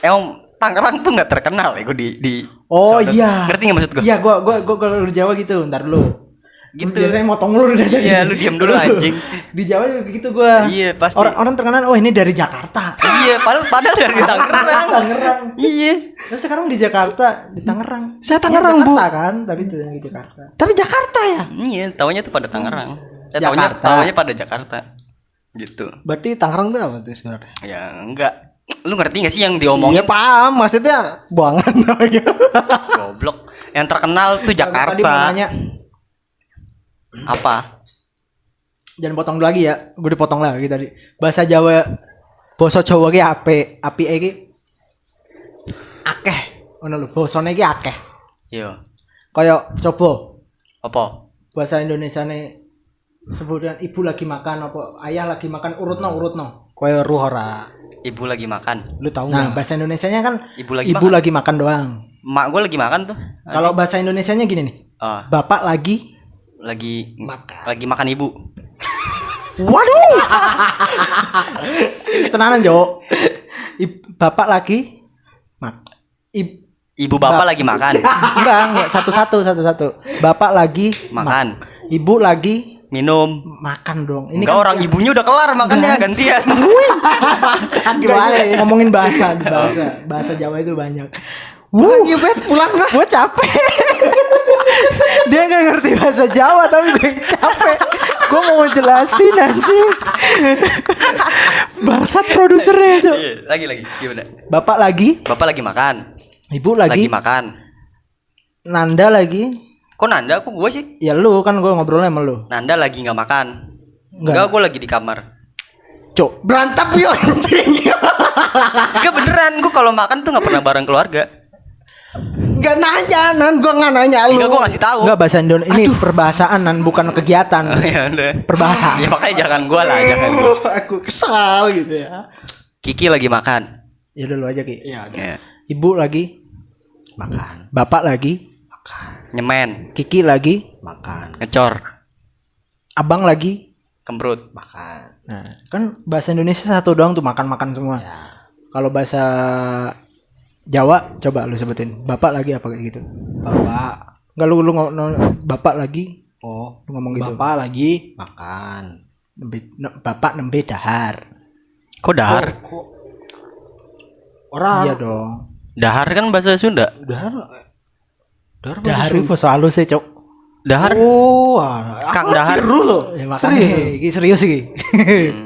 Speaker 2: emang Tangerang tuh nggak terkenal ya gue di di
Speaker 1: Oh iya.
Speaker 2: ngerti nggak maksud gue
Speaker 1: Iya, gua gua gua kalau di Jawa gitu, ntar dulu.
Speaker 2: Gitu.
Speaker 1: Biasanya motong lu udah dari.
Speaker 2: Iya, lu diam dulu, anjing.
Speaker 1: di Jawa juga gitu gua.
Speaker 2: Iya, pasti.
Speaker 1: Orang orang terkenal, oh ini dari Jakarta.
Speaker 2: iya padahal padahal dari Tangerang
Speaker 1: Tangerang.
Speaker 2: iya
Speaker 1: Terus sekarang di Jakarta, di Tangerang.
Speaker 3: Saya Tangerang, Bu.
Speaker 1: Jakarta kan, tapi itu yang di Jakarta.
Speaker 3: Tapi Jakarta ya?
Speaker 2: iya taunya tuh pada Tangerang eh, taunya
Speaker 1: Jakarta.
Speaker 2: taunya pada Jakarta gitu
Speaker 3: Berarti Tangerang tuh apa tuh sebenarnya?
Speaker 2: ya enggak lu ngerti gak sih yang diomongin
Speaker 3: Iya paham, maksudnya buangan (laughs) gitu.
Speaker 2: goblok yang terkenal tuh
Speaker 1: Tadi mau
Speaker 2: Jakarta
Speaker 1: nanya,
Speaker 2: apa
Speaker 1: jangan potong dulu lagi ya. Gue dipotong lagi tadi. Bahasa Jawa, bahasa Jawa ki ape, api iki akeh. Ngono lho, basane ki akeh.
Speaker 2: iya
Speaker 1: Kayak coba
Speaker 2: apa
Speaker 1: bahasa Indonesia nih sebutan ibu lagi makan apa ayah lagi makan urut no urut no
Speaker 3: ruh ora.
Speaker 2: Ibu lagi makan.
Speaker 3: Lu tahu
Speaker 1: nah
Speaker 3: nggak?
Speaker 1: bahasa Indonesianya kan
Speaker 2: Ibu lagi
Speaker 1: ibu
Speaker 2: makan.
Speaker 1: lagi makan doang.
Speaker 2: Mak gue lagi makan tuh.
Speaker 1: Kalau bahasa Indonesianya gini nih.
Speaker 2: Ah,
Speaker 1: bapak lagi
Speaker 2: lagi
Speaker 3: Makan.
Speaker 2: lagi makan ibu.
Speaker 1: Waduh! (laughs) Tenanan Jo. Bapak lagi mak I-
Speaker 2: ibu bapak lagi makan. (laughs)
Speaker 1: Enggak enggak. Satu satu satu satu bapak lagi
Speaker 2: makan.
Speaker 1: ibu lagi
Speaker 2: minum.
Speaker 1: Makan dong. Ini
Speaker 2: Enggak
Speaker 1: kan
Speaker 2: orang ibunya udah kelar makannya gantian. (laughs)
Speaker 1: Gimana ya? ngomongin bahasa, bahasa, bahasa Jawa itu banyak.
Speaker 3: Pulang ya, Bet, pulang lah.
Speaker 1: Gue capek. (laughs) Dia nggak ngerti bahasa Jawa tapi gue capek. Gue mau jelasin anjing. Bangsat produsernya, Cok.
Speaker 2: Iya, lagi lagi gimana?
Speaker 1: Bapak lagi,
Speaker 2: Bapak lagi makan.
Speaker 1: ibu
Speaker 2: Lagi,
Speaker 1: lagi,
Speaker 2: makan.
Speaker 1: Nanda lagi.
Speaker 2: Kok Nanda aku gue sih?
Speaker 1: Ya lu kan gue ngobrolnya sama lu.
Speaker 2: Nanda lagi nggak makan.
Speaker 1: Nggak.
Speaker 2: Enggak, gue lagi di kamar.
Speaker 1: Cok.
Speaker 3: Berantap yo anjing.
Speaker 2: Enggak beneran, gue kalau makan tuh nggak pernah bareng keluarga.
Speaker 3: Enggak nanya, nan gua enggak nanya lu.
Speaker 2: Enggak, gue ngasih tahu.
Speaker 1: Enggak bahasa Indonesia. Ini perbahasaan dan bukan kegiatan.
Speaker 2: ya udah.
Speaker 1: Perbahasa.
Speaker 2: Ya makanya jangan gue lah, jangan gua.
Speaker 3: aku kesal gitu ya.
Speaker 2: Kiki lagi makan.
Speaker 1: Ya udah lu aja Ki.
Speaker 3: Iya,
Speaker 2: Ya.
Speaker 1: Ibu lagi makan. Bapak lagi
Speaker 2: Nyemen,
Speaker 1: Kiki lagi
Speaker 3: makan.
Speaker 2: ngecor,
Speaker 1: Abang lagi
Speaker 2: kemprut.
Speaker 3: Makan.
Speaker 1: Nah, kan bahasa Indonesia satu doang tuh makan-makan semua. Kalau bahasa Jawa coba lu sebutin. Bapak lagi apa kayak gitu?
Speaker 3: Bapak.
Speaker 1: Enggak lu lu ngomong bapak lagi
Speaker 3: Oh,
Speaker 1: lu ngomong gitu.
Speaker 3: Bapak lagi makan.
Speaker 1: Nembe- ne- bapak nembe dahar.
Speaker 2: Kok dahar?
Speaker 3: Kok orang
Speaker 1: Iya dong.
Speaker 2: Dahar kan bahasa Sunda.
Speaker 3: dahar dahar
Speaker 1: Dahar itu soal sih, Cok.
Speaker 2: Dahar
Speaker 3: Oh.
Speaker 2: Kang
Speaker 3: Aku
Speaker 2: Dahar.
Speaker 3: Giru loh.
Speaker 1: Ya makanya iki serius iki.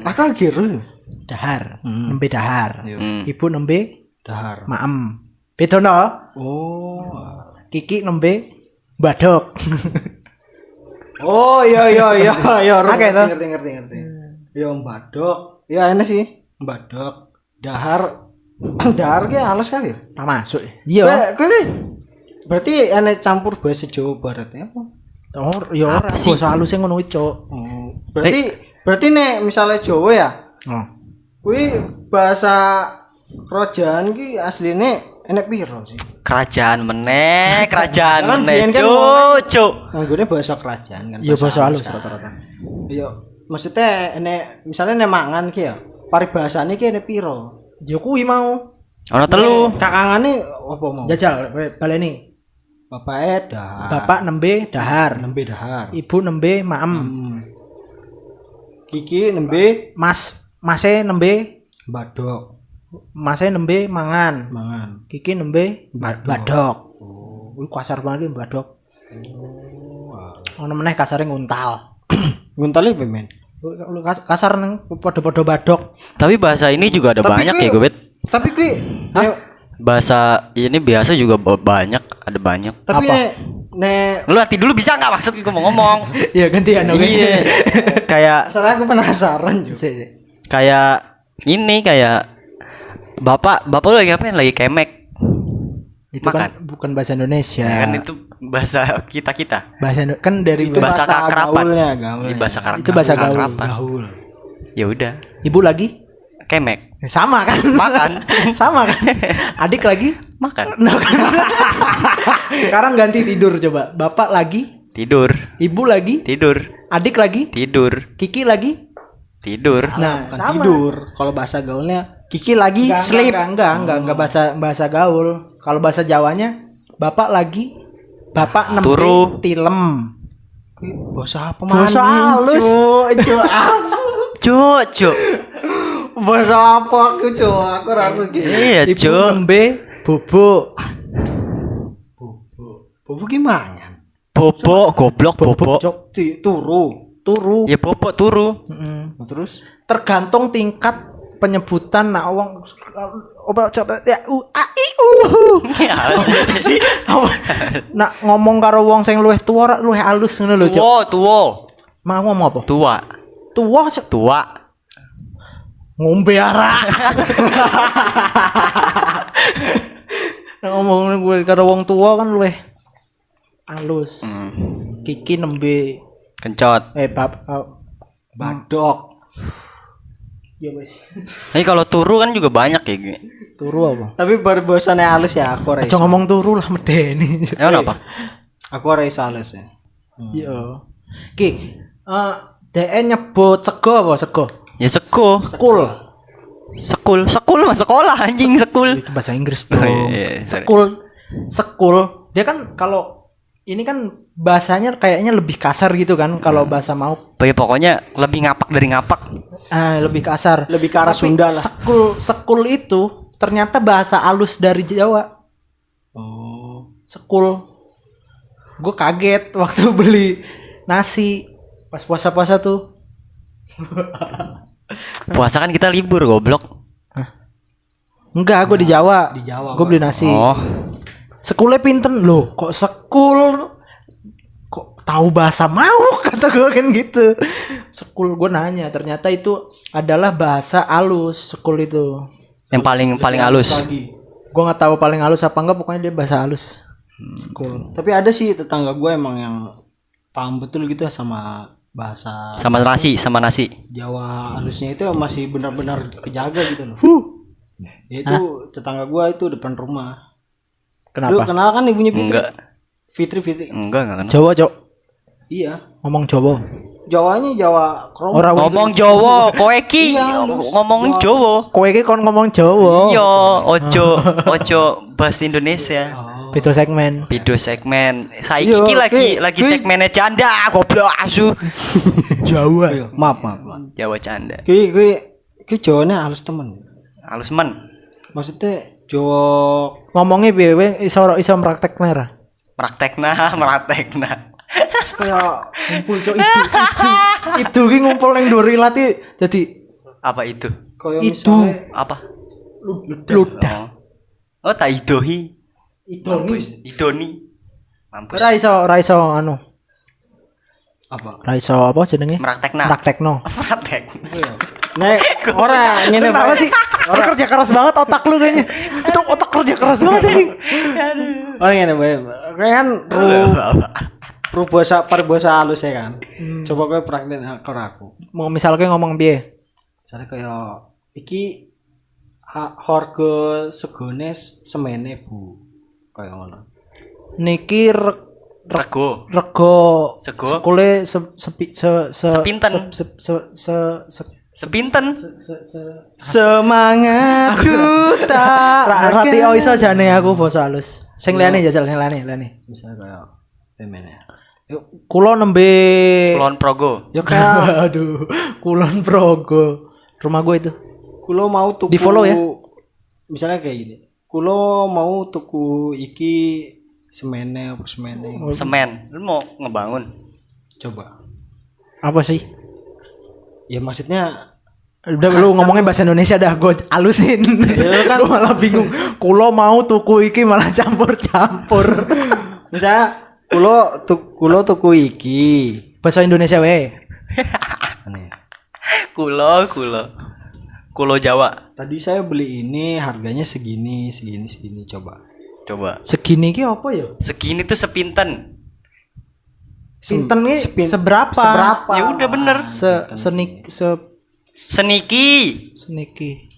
Speaker 3: Aku giru.
Speaker 1: dahar, nembe dahar.
Speaker 2: Hmm.
Speaker 1: Ibu nembe
Speaker 3: Dahar.
Speaker 1: maem. Beda no?
Speaker 3: Oh.
Speaker 1: Kiki nembe badok. (laughs)
Speaker 3: Oh, iya iya iya (laughs) iya.
Speaker 1: Oke,
Speaker 3: ngerti, ngerti ngerti ngerti. Ya mbadok. Ya ini sih, mbadok. Dahar (clears throat) dahar ki halus kali ya.
Speaker 1: Tak masuk. Iya.
Speaker 3: Kowe berarti enek campur bahasa Jawa Barat ya apa?
Speaker 1: Oh, ya ora basa halusnya ngono kuwi, Cok.
Speaker 3: Oh, berarti berarti nek misalnya Jawa ya,
Speaker 1: Oh.
Speaker 3: kuwi bahasa kerajaan ki asline enek piro sih?
Speaker 2: kerajaan meneh, (laughs) kerajaan
Speaker 3: Kan
Speaker 2: meneh,
Speaker 3: kan
Speaker 2: cuk.
Speaker 3: Nganggone bahasa kerajaan kan.
Speaker 1: Iya, bahasa halus rata-rata.
Speaker 3: Iya, maksudnya enek misalnya nek mangan ki ya, paribasane ki enek piro?
Speaker 1: Ya kuwi mau.
Speaker 2: Ono telu.
Speaker 3: Kakangane apa mau?
Speaker 1: Jajal kowe baleni.
Speaker 3: Bapak dahar.
Speaker 1: Bapak nembe dahar.
Speaker 3: nembe dahar.
Speaker 1: Ibu nembe maem.
Speaker 3: Hmm. Kiki nembe
Speaker 1: Mas Mase nembe
Speaker 3: badok
Speaker 1: Mase nembe mangan.
Speaker 3: mangan.
Speaker 1: Kiki nembe badok. Oh, kuwi kasar banget iki badok. Ono meneh kasare nguntal. (coughs)
Speaker 3: Nguntali apa men?
Speaker 1: Lu kas- kasar neng padha-padha badok.
Speaker 2: Tapi bahasa ini juga ada banyak ya, Gobet.
Speaker 3: Tapi kuwi
Speaker 2: Bahasa ini biasa juga ba- banyak, ada banyak.
Speaker 3: tapi
Speaker 1: Apa?
Speaker 3: nek nek
Speaker 2: Lu hati dulu bisa nggak maksud gue mau ngomong? (laughs)
Speaker 1: Iya gantian oke.
Speaker 2: Iya. (laughs) kayak
Speaker 3: soalnya aku penasaran juga.
Speaker 2: Kayak ini kayak Bapak, Bapak lu lagi ngapain? Lagi kemek.
Speaker 1: Itu kan bukan bahasa Indonesia.
Speaker 2: Ya, kan itu bahasa kita-kita.
Speaker 1: bahasa Indo- kan dari
Speaker 3: Itu
Speaker 2: bahasa
Speaker 3: bahasa
Speaker 2: kakrapan.
Speaker 3: gaulnya,
Speaker 2: bahasa
Speaker 1: Itu bahasa gaul.
Speaker 3: Gaul.
Speaker 2: Ya udah,
Speaker 1: ibu lagi
Speaker 2: kemek.
Speaker 1: sama kan
Speaker 2: Makan. (laughs)
Speaker 1: sama kan (laughs) adik lagi
Speaker 2: Makan. (laughs)
Speaker 1: Nah, kan. sekarang ganti tidur coba bapak lagi
Speaker 2: Tidur.
Speaker 1: ibu lagi
Speaker 2: Tidur.
Speaker 1: adik lagi
Speaker 2: Tidur.
Speaker 1: kiki lagi
Speaker 2: Tidur.
Speaker 1: nah
Speaker 3: Bukan
Speaker 1: sama
Speaker 3: tidur. Kalau bahasa gaulnya Kiki lagi
Speaker 1: Enggak,
Speaker 3: sleep.
Speaker 1: enggak, enggak, enggak, enggak bahasa bahasa gaul. Kalau bahasa Jawanya, bapak lagi, bapak nembe
Speaker 2: Turu.
Speaker 1: tilem.
Speaker 3: Bahasa apa
Speaker 1: Bahasa halus.
Speaker 3: Asu.
Speaker 2: Cuk, cuk.
Speaker 3: Bahasa apa aku? Aku ora ngerti.
Speaker 2: Iya,
Speaker 1: Ibu nembe bubuk.
Speaker 3: Bobo gimana?
Speaker 2: Bobok, goblok, bobok.
Speaker 1: Cok,
Speaker 3: Ti turu.
Speaker 1: turu.
Speaker 2: Ya bobok turu.
Speaker 1: Mm-mm.
Speaker 3: Terus
Speaker 1: Tergantung tingkat penyebutan nak wong oba coba ya u a i u.
Speaker 2: Ya. (laughs)
Speaker 1: Apa? Nak ngomong karo wong sing luwih tuwa luwih alus ngono lho, Cok.
Speaker 2: Tua, tua.
Speaker 1: Mau ngomong apa?
Speaker 2: Tua.
Speaker 1: Tuwa Cok.
Speaker 2: Tua.
Speaker 1: Ngombe arak. Ngomong gue karo wong tua kan luwih halus. Kiki nembe
Speaker 2: Kencot.
Speaker 1: eh bab
Speaker 3: badok.
Speaker 1: ya wis. (laughs)
Speaker 2: Tapi kalau turu kan juga banyak ya. Gi.
Speaker 1: Turu apa?
Speaker 3: Tapi baru bahasane halus ya aku ora
Speaker 1: Aja
Speaker 3: iso.
Speaker 1: ngomong turu lah medeni.
Speaker 2: Ya apa?
Speaker 3: Aku ora iso halus ya.
Speaker 1: Iya. Ki, eh DE nyebut sego apa sego?
Speaker 2: Ya seko.
Speaker 1: Sekul.
Speaker 2: Sekul, sekul mah sekolah anjing sekul.
Speaker 1: Itu bahasa Inggris dong.
Speaker 2: Oh, iya, iya,
Speaker 1: sekul. Sekul. Dia kan kalau ini kan bahasanya kayaknya lebih kasar gitu kan kalau bahasa mau
Speaker 2: Ya, pokoknya lebih ngapak dari ngapak.
Speaker 1: ah, lebih kasar
Speaker 3: Lebih ke arah
Speaker 1: Tapi
Speaker 3: Sunda lah.
Speaker 1: sekul sekul itu ternyata bahasa alus dari Jawa
Speaker 3: Oh.
Speaker 1: sekul gue kaget waktu (laughs) beli nasi pas puasa-puasa tuh (laughs)
Speaker 2: Puasa kan kita libur goblok.
Speaker 1: enggak gue di Jawa.
Speaker 3: Di Jawa,
Speaker 1: gue beli nasi.
Speaker 2: Oh,
Speaker 1: sekulnya pinten. Loh kok sekul? Kok tahu bahasa mau (laughs) kata gue kan gitu. Sekul gue nanya. Ternyata itu adalah bahasa alus sekul itu.
Speaker 2: Yang paling paling halus.
Speaker 3: Lagi.
Speaker 1: gue nggak tahu paling halus apa enggak pokoknya dia bahasa halus sekul.
Speaker 3: Tapi ada sih tetangga gue emang yang paham betul gitu sama bahasa
Speaker 2: Sama nasi, sama nasi.
Speaker 3: Jawa halusnya itu masih benar-benar kejaga gitu loh. Ya, itu tetangga gue itu depan rumah. Lu
Speaker 1: kenapa
Speaker 3: kenal kan ibunya Fitri?
Speaker 2: Enggak.
Speaker 3: Fitri Fitri.
Speaker 2: Enggak, enggak kenal.
Speaker 1: Jawa cok
Speaker 3: Iya.
Speaker 1: ngomong Jawa
Speaker 3: Jawanya Jawa kromo.
Speaker 1: orang
Speaker 2: Ngomong Jawa, kowe ki ngomong Jawa.
Speaker 1: kowe iki kon ngomong Jawa
Speaker 2: Iya, ojo ojo bahasa Indonesia.
Speaker 1: Beda segmen
Speaker 2: Video segmen. Saiki
Speaker 3: Iya,
Speaker 2: ki lagi lagi segmennya canda, goblok asu. (laughs)
Speaker 1: Jawa
Speaker 3: Ayo, maaf, maaf, maaf.
Speaker 2: Jawa canda.
Speaker 3: Ki ki ki Jawanya halus temen.
Speaker 2: Halus men.
Speaker 3: Maksudnya Jawa
Speaker 1: ngomongnya piye iso iso praktek nera
Speaker 2: Praktekna, praktekna. (laughs)
Speaker 3: kayak
Speaker 1: ngumpul cok itu (laughs) itu itu ki ngumpul yang dua rilati jadi
Speaker 2: Apa itu?
Speaker 3: kayak
Speaker 1: Itu.
Speaker 3: misalnya
Speaker 2: Apa?
Speaker 1: ludah
Speaker 2: Oh, oh tak idohi.
Speaker 1: Itu nih
Speaker 2: Idoni. Mampus.
Speaker 1: ora iso ora iso anu
Speaker 3: apa?
Speaker 1: ora iso apa jenenge
Speaker 2: Praktekna.
Speaker 1: praktekno
Speaker 2: Praktekna. (laughs)
Speaker 3: Nek ora ngene
Speaker 1: kenapa sih Lu kerja keras banget otak lu kayaknya itu otak kerja keras banget ini
Speaker 3: Orang ngene. Kayak kan ru ru bahasa paribahasa halus ya kan. Coba kowe praktek karo aku.
Speaker 1: mau misalnya ngomong piye
Speaker 3: Misalnya kayak iki ha- harga segone semene Bu. Kayak ngono.
Speaker 1: niki re-
Speaker 2: Rego.
Speaker 1: rego
Speaker 2: Sego?
Speaker 1: sekule se, sepi se, se,
Speaker 2: Sepinten.
Speaker 1: se, se, se, se, se,
Speaker 2: Sepinten.
Speaker 1: se, se,
Speaker 3: Semangatku (laughs) tak
Speaker 1: Ra- Rati oh iso jane aku basa halus. Sing liyane jajal sing liyane, liyane.
Speaker 3: Misalnya kayak pemene. Yuk,
Speaker 1: Kulo nembe
Speaker 2: Kulon Progo.
Speaker 3: ya kayak (laughs)
Speaker 1: Aduh, Kulon Progo. Rumah gue itu.
Speaker 3: kulo mau tuku
Speaker 1: Di follow ya?
Speaker 3: Misalnya kayak gini. Kulo mau tuku iki semene apa semene.
Speaker 2: Semen. Lu mau ngebangun?
Speaker 3: Coba.
Speaker 1: Apa sih?
Speaker 3: Ya maksudnya
Speaker 1: Udah lu ngomongnya bahasa Indonesia dah gue alusin. kan (laughs) gue malah bingung. Kulo mau tuku iki malah campur-campur. (laughs)
Speaker 3: misalnya kulo tu, kulo tuku iki.
Speaker 1: bahasa Indonesia we.
Speaker 3: Aneh. (laughs)
Speaker 2: Kulo, kulo. Kulo Jawa.
Speaker 3: Tadi saya beli ini harganya segini, segini, segini coba.
Speaker 2: Coba.
Speaker 1: Segini ki apa ya?
Speaker 2: Segini tuh sepinten.
Speaker 1: Sinten nih
Speaker 3: Sepin-
Speaker 1: seberapa?
Speaker 3: seberapa?
Speaker 2: Ya udah bener.
Speaker 1: Se senik se
Speaker 2: Seniki.
Speaker 1: seniki.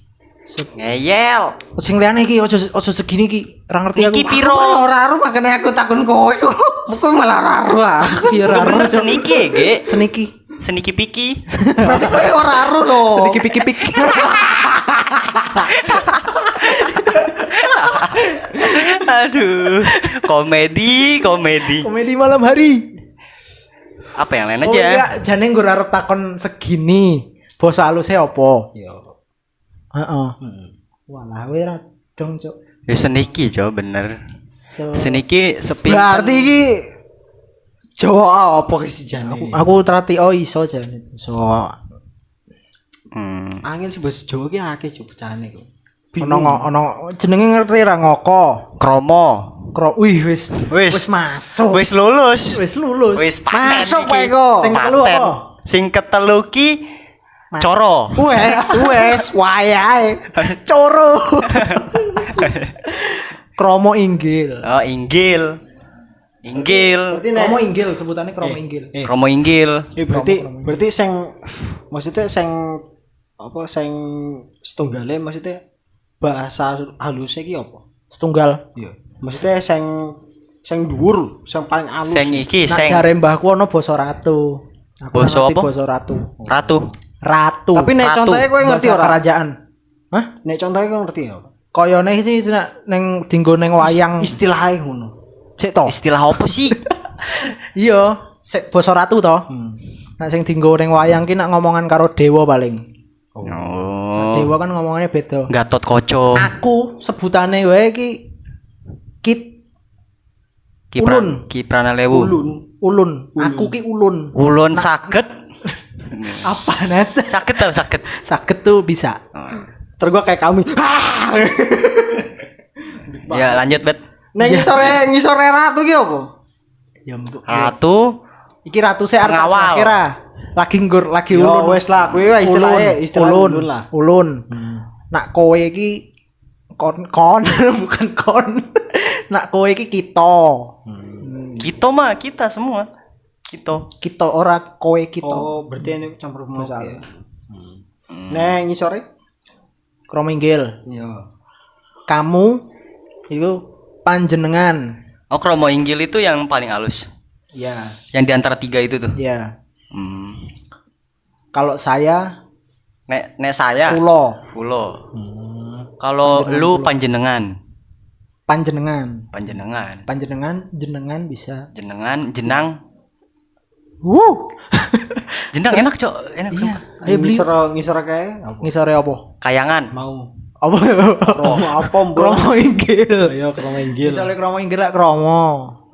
Speaker 1: Se
Speaker 2: Ngeyel.
Speaker 1: sing liyane iki ojo ojo segini ki. Ora ngerti aku.
Speaker 2: Niki piro?
Speaker 3: Ora aru makanya aku takun kowe. (laughs) Bukan malah raru lah.
Speaker 1: Iya,
Speaker 2: Udah
Speaker 1: ora
Speaker 2: bener
Speaker 1: ngerti.
Speaker 2: seniki ya, Ge.
Speaker 1: Seniki.
Speaker 2: Seniki piki.
Speaker 3: Berarti kowe ora aru loh.
Speaker 1: Seniki piki piki.
Speaker 2: Aduh. Komedi, komedi.
Speaker 1: Komedi malam hari.
Speaker 2: Apa yang lain
Speaker 1: Oh
Speaker 2: aja?
Speaker 1: iya, jane gue arep takon segini. Basa halusnya apa?
Speaker 3: Iya.
Speaker 1: Heeh. Walah, we ra dong, Cuk.
Speaker 2: Ya seniki, coba bener.
Speaker 1: So,
Speaker 2: Seniki sepinten.
Speaker 3: Berarti iki Jawa apa sih jane?
Speaker 1: aku terati oh iso jane. So,
Speaker 2: Hmm.
Speaker 3: Angin sih bahasa Jawa ki akeh coba jane kok.
Speaker 1: ono ono jenenge ngerti ra ngoko.
Speaker 2: Kromo.
Speaker 1: Kro, wih wis
Speaker 2: Wis.
Speaker 1: wis masuk.
Speaker 2: Wis lulus.
Speaker 1: Wis lulus.
Speaker 2: Wis
Speaker 3: Masuk wae kok.
Speaker 1: Sing ketelu
Speaker 2: Paten.
Speaker 1: apa?
Speaker 2: Sing ketelu ki coro.
Speaker 3: Wes, wes, wayahe. (laughs)
Speaker 1: Coro. (laughs) Kromo inggil.
Speaker 2: Oh, inggil. Inggil.
Speaker 1: Kromo inggil sebutannya kromo inggil.
Speaker 3: Eh.
Speaker 2: Kromo inggil.
Speaker 3: Eh berarti berarti sing maksudnya sing apa sing setunggale maksudnya bahasa halusnya ki apa?
Speaker 1: Setunggal.
Speaker 3: Iya. Maksudnya sing sing dhuwur, sing paling halus.
Speaker 2: Seng iki,
Speaker 1: Nak
Speaker 2: seng
Speaker 1: jare mbahku ono basa ratu. Aku
Speaker 2: Basa apa?
Speaker 1: Basa ratu.
Speaker 2: ratu.
Speaker 1: Ratu.
Speaker 3: Tapi nek contohnya kowe ngerti ora?
Speaker 1: kerajaan. Hah?
Speaker 3: Nek contohnya kowe ngerti ya?
Speaker 1: Koyone sih nak neng dinggo neng wayang.
Speaker 3: Istilahnya ngono.
Speaker 1: Sik to.
Speaker 2: Istilah apa sih? (laughs)
Speaker 1: Iya, sik basa ratu to. Nah sing dienggo ning wayang ki nak ngomongan karo dewa paling.
Speaker 2: Oh.
Speaker 1: Dewa kan ngomongannya beda.
Speaker 2: Gatot Koco.
Speaker 1: Aku sebutane wae ki kit
Speaker 2: Kipran Kiprana Lewu.
Speaker 3: Ulun.
Speaker 1: ulun. Aku ki ulun.
Speaker 2: Ulun sakit. (laughs)
Speaker 1: Apa net?
Speaker 2: Sakit tau sakit.
Speaker 1: Sakit tuh bisa.
Speaker 3: Terus gua kayak kami.
Speaker 2: Ya lanjut bet.
Speaker 3: Neng ngisore ngisore ratu ki apa?
Speaker 1: Ya mbok.
Speaker 2: Ratu
Speaker 1: Iki ratu saya arep kira. Lagi nggur lagi
Speaker 3: Yo
Speaker 1: ulun.
Speaker 3: wes lah, kuwi wae istilahnya istilah
Speaker 1: ulun,
Speaker 3: ulun lah.
Speaker 1: Ulun. Nak kowe iki kon kon (laughs) bukan kon. (laughs) Nak kowe iki kita.
Speaker 2: kita mah kita semua. Kita.
Speaker 1: Kita ora kowe kita.
Speaker 3: Oh, berarti ini campur masalah. ya. Neng ngisore?
Speaker 1: Krominggil.
Speaker 3: Iya.
Speaker 1: Kamu itu panjenengan.
Speaker 2: Oh kromo inggil itu yang paling halus.
Speaker 1: Ya,
Speaker 2: Yang di antara tiga itu tuh.
Speaker 1: ya.
Speaker 2: Hmm.
Speaker 1: Kalau saya
Speaker 2: Nek nek saya
Speaker 1: ulo
Speaker 2: Pulo. Kalau lu panjenengan,
Speaker 1: panjenengan.
Speaker 2: panjenengan,
Speaker 1: Panjenengan jenengan bisa.
Speaker 2: jenengan, jenang,
Speaker 1: Wuh. (laughs)
Speaker 2: jenang enak cok, enak
Speaker 1: Iya.
Speaker 2: sumpah.
Speaker 1: Ayo beli
Speaker 3: ngisore ngisore kayak apa?
Speaker 1: ngisore apa?
Speaker 2: Kayangan,
Speaker 3: Mau.
Speaker 1: Apa?
Speaker 3: Kromo apa?
Speaker 1: Kromo inggil.
Speaker 3: Ayo kromo inggil.
Speaker 1: Misalnya kromo inggil lah kromo.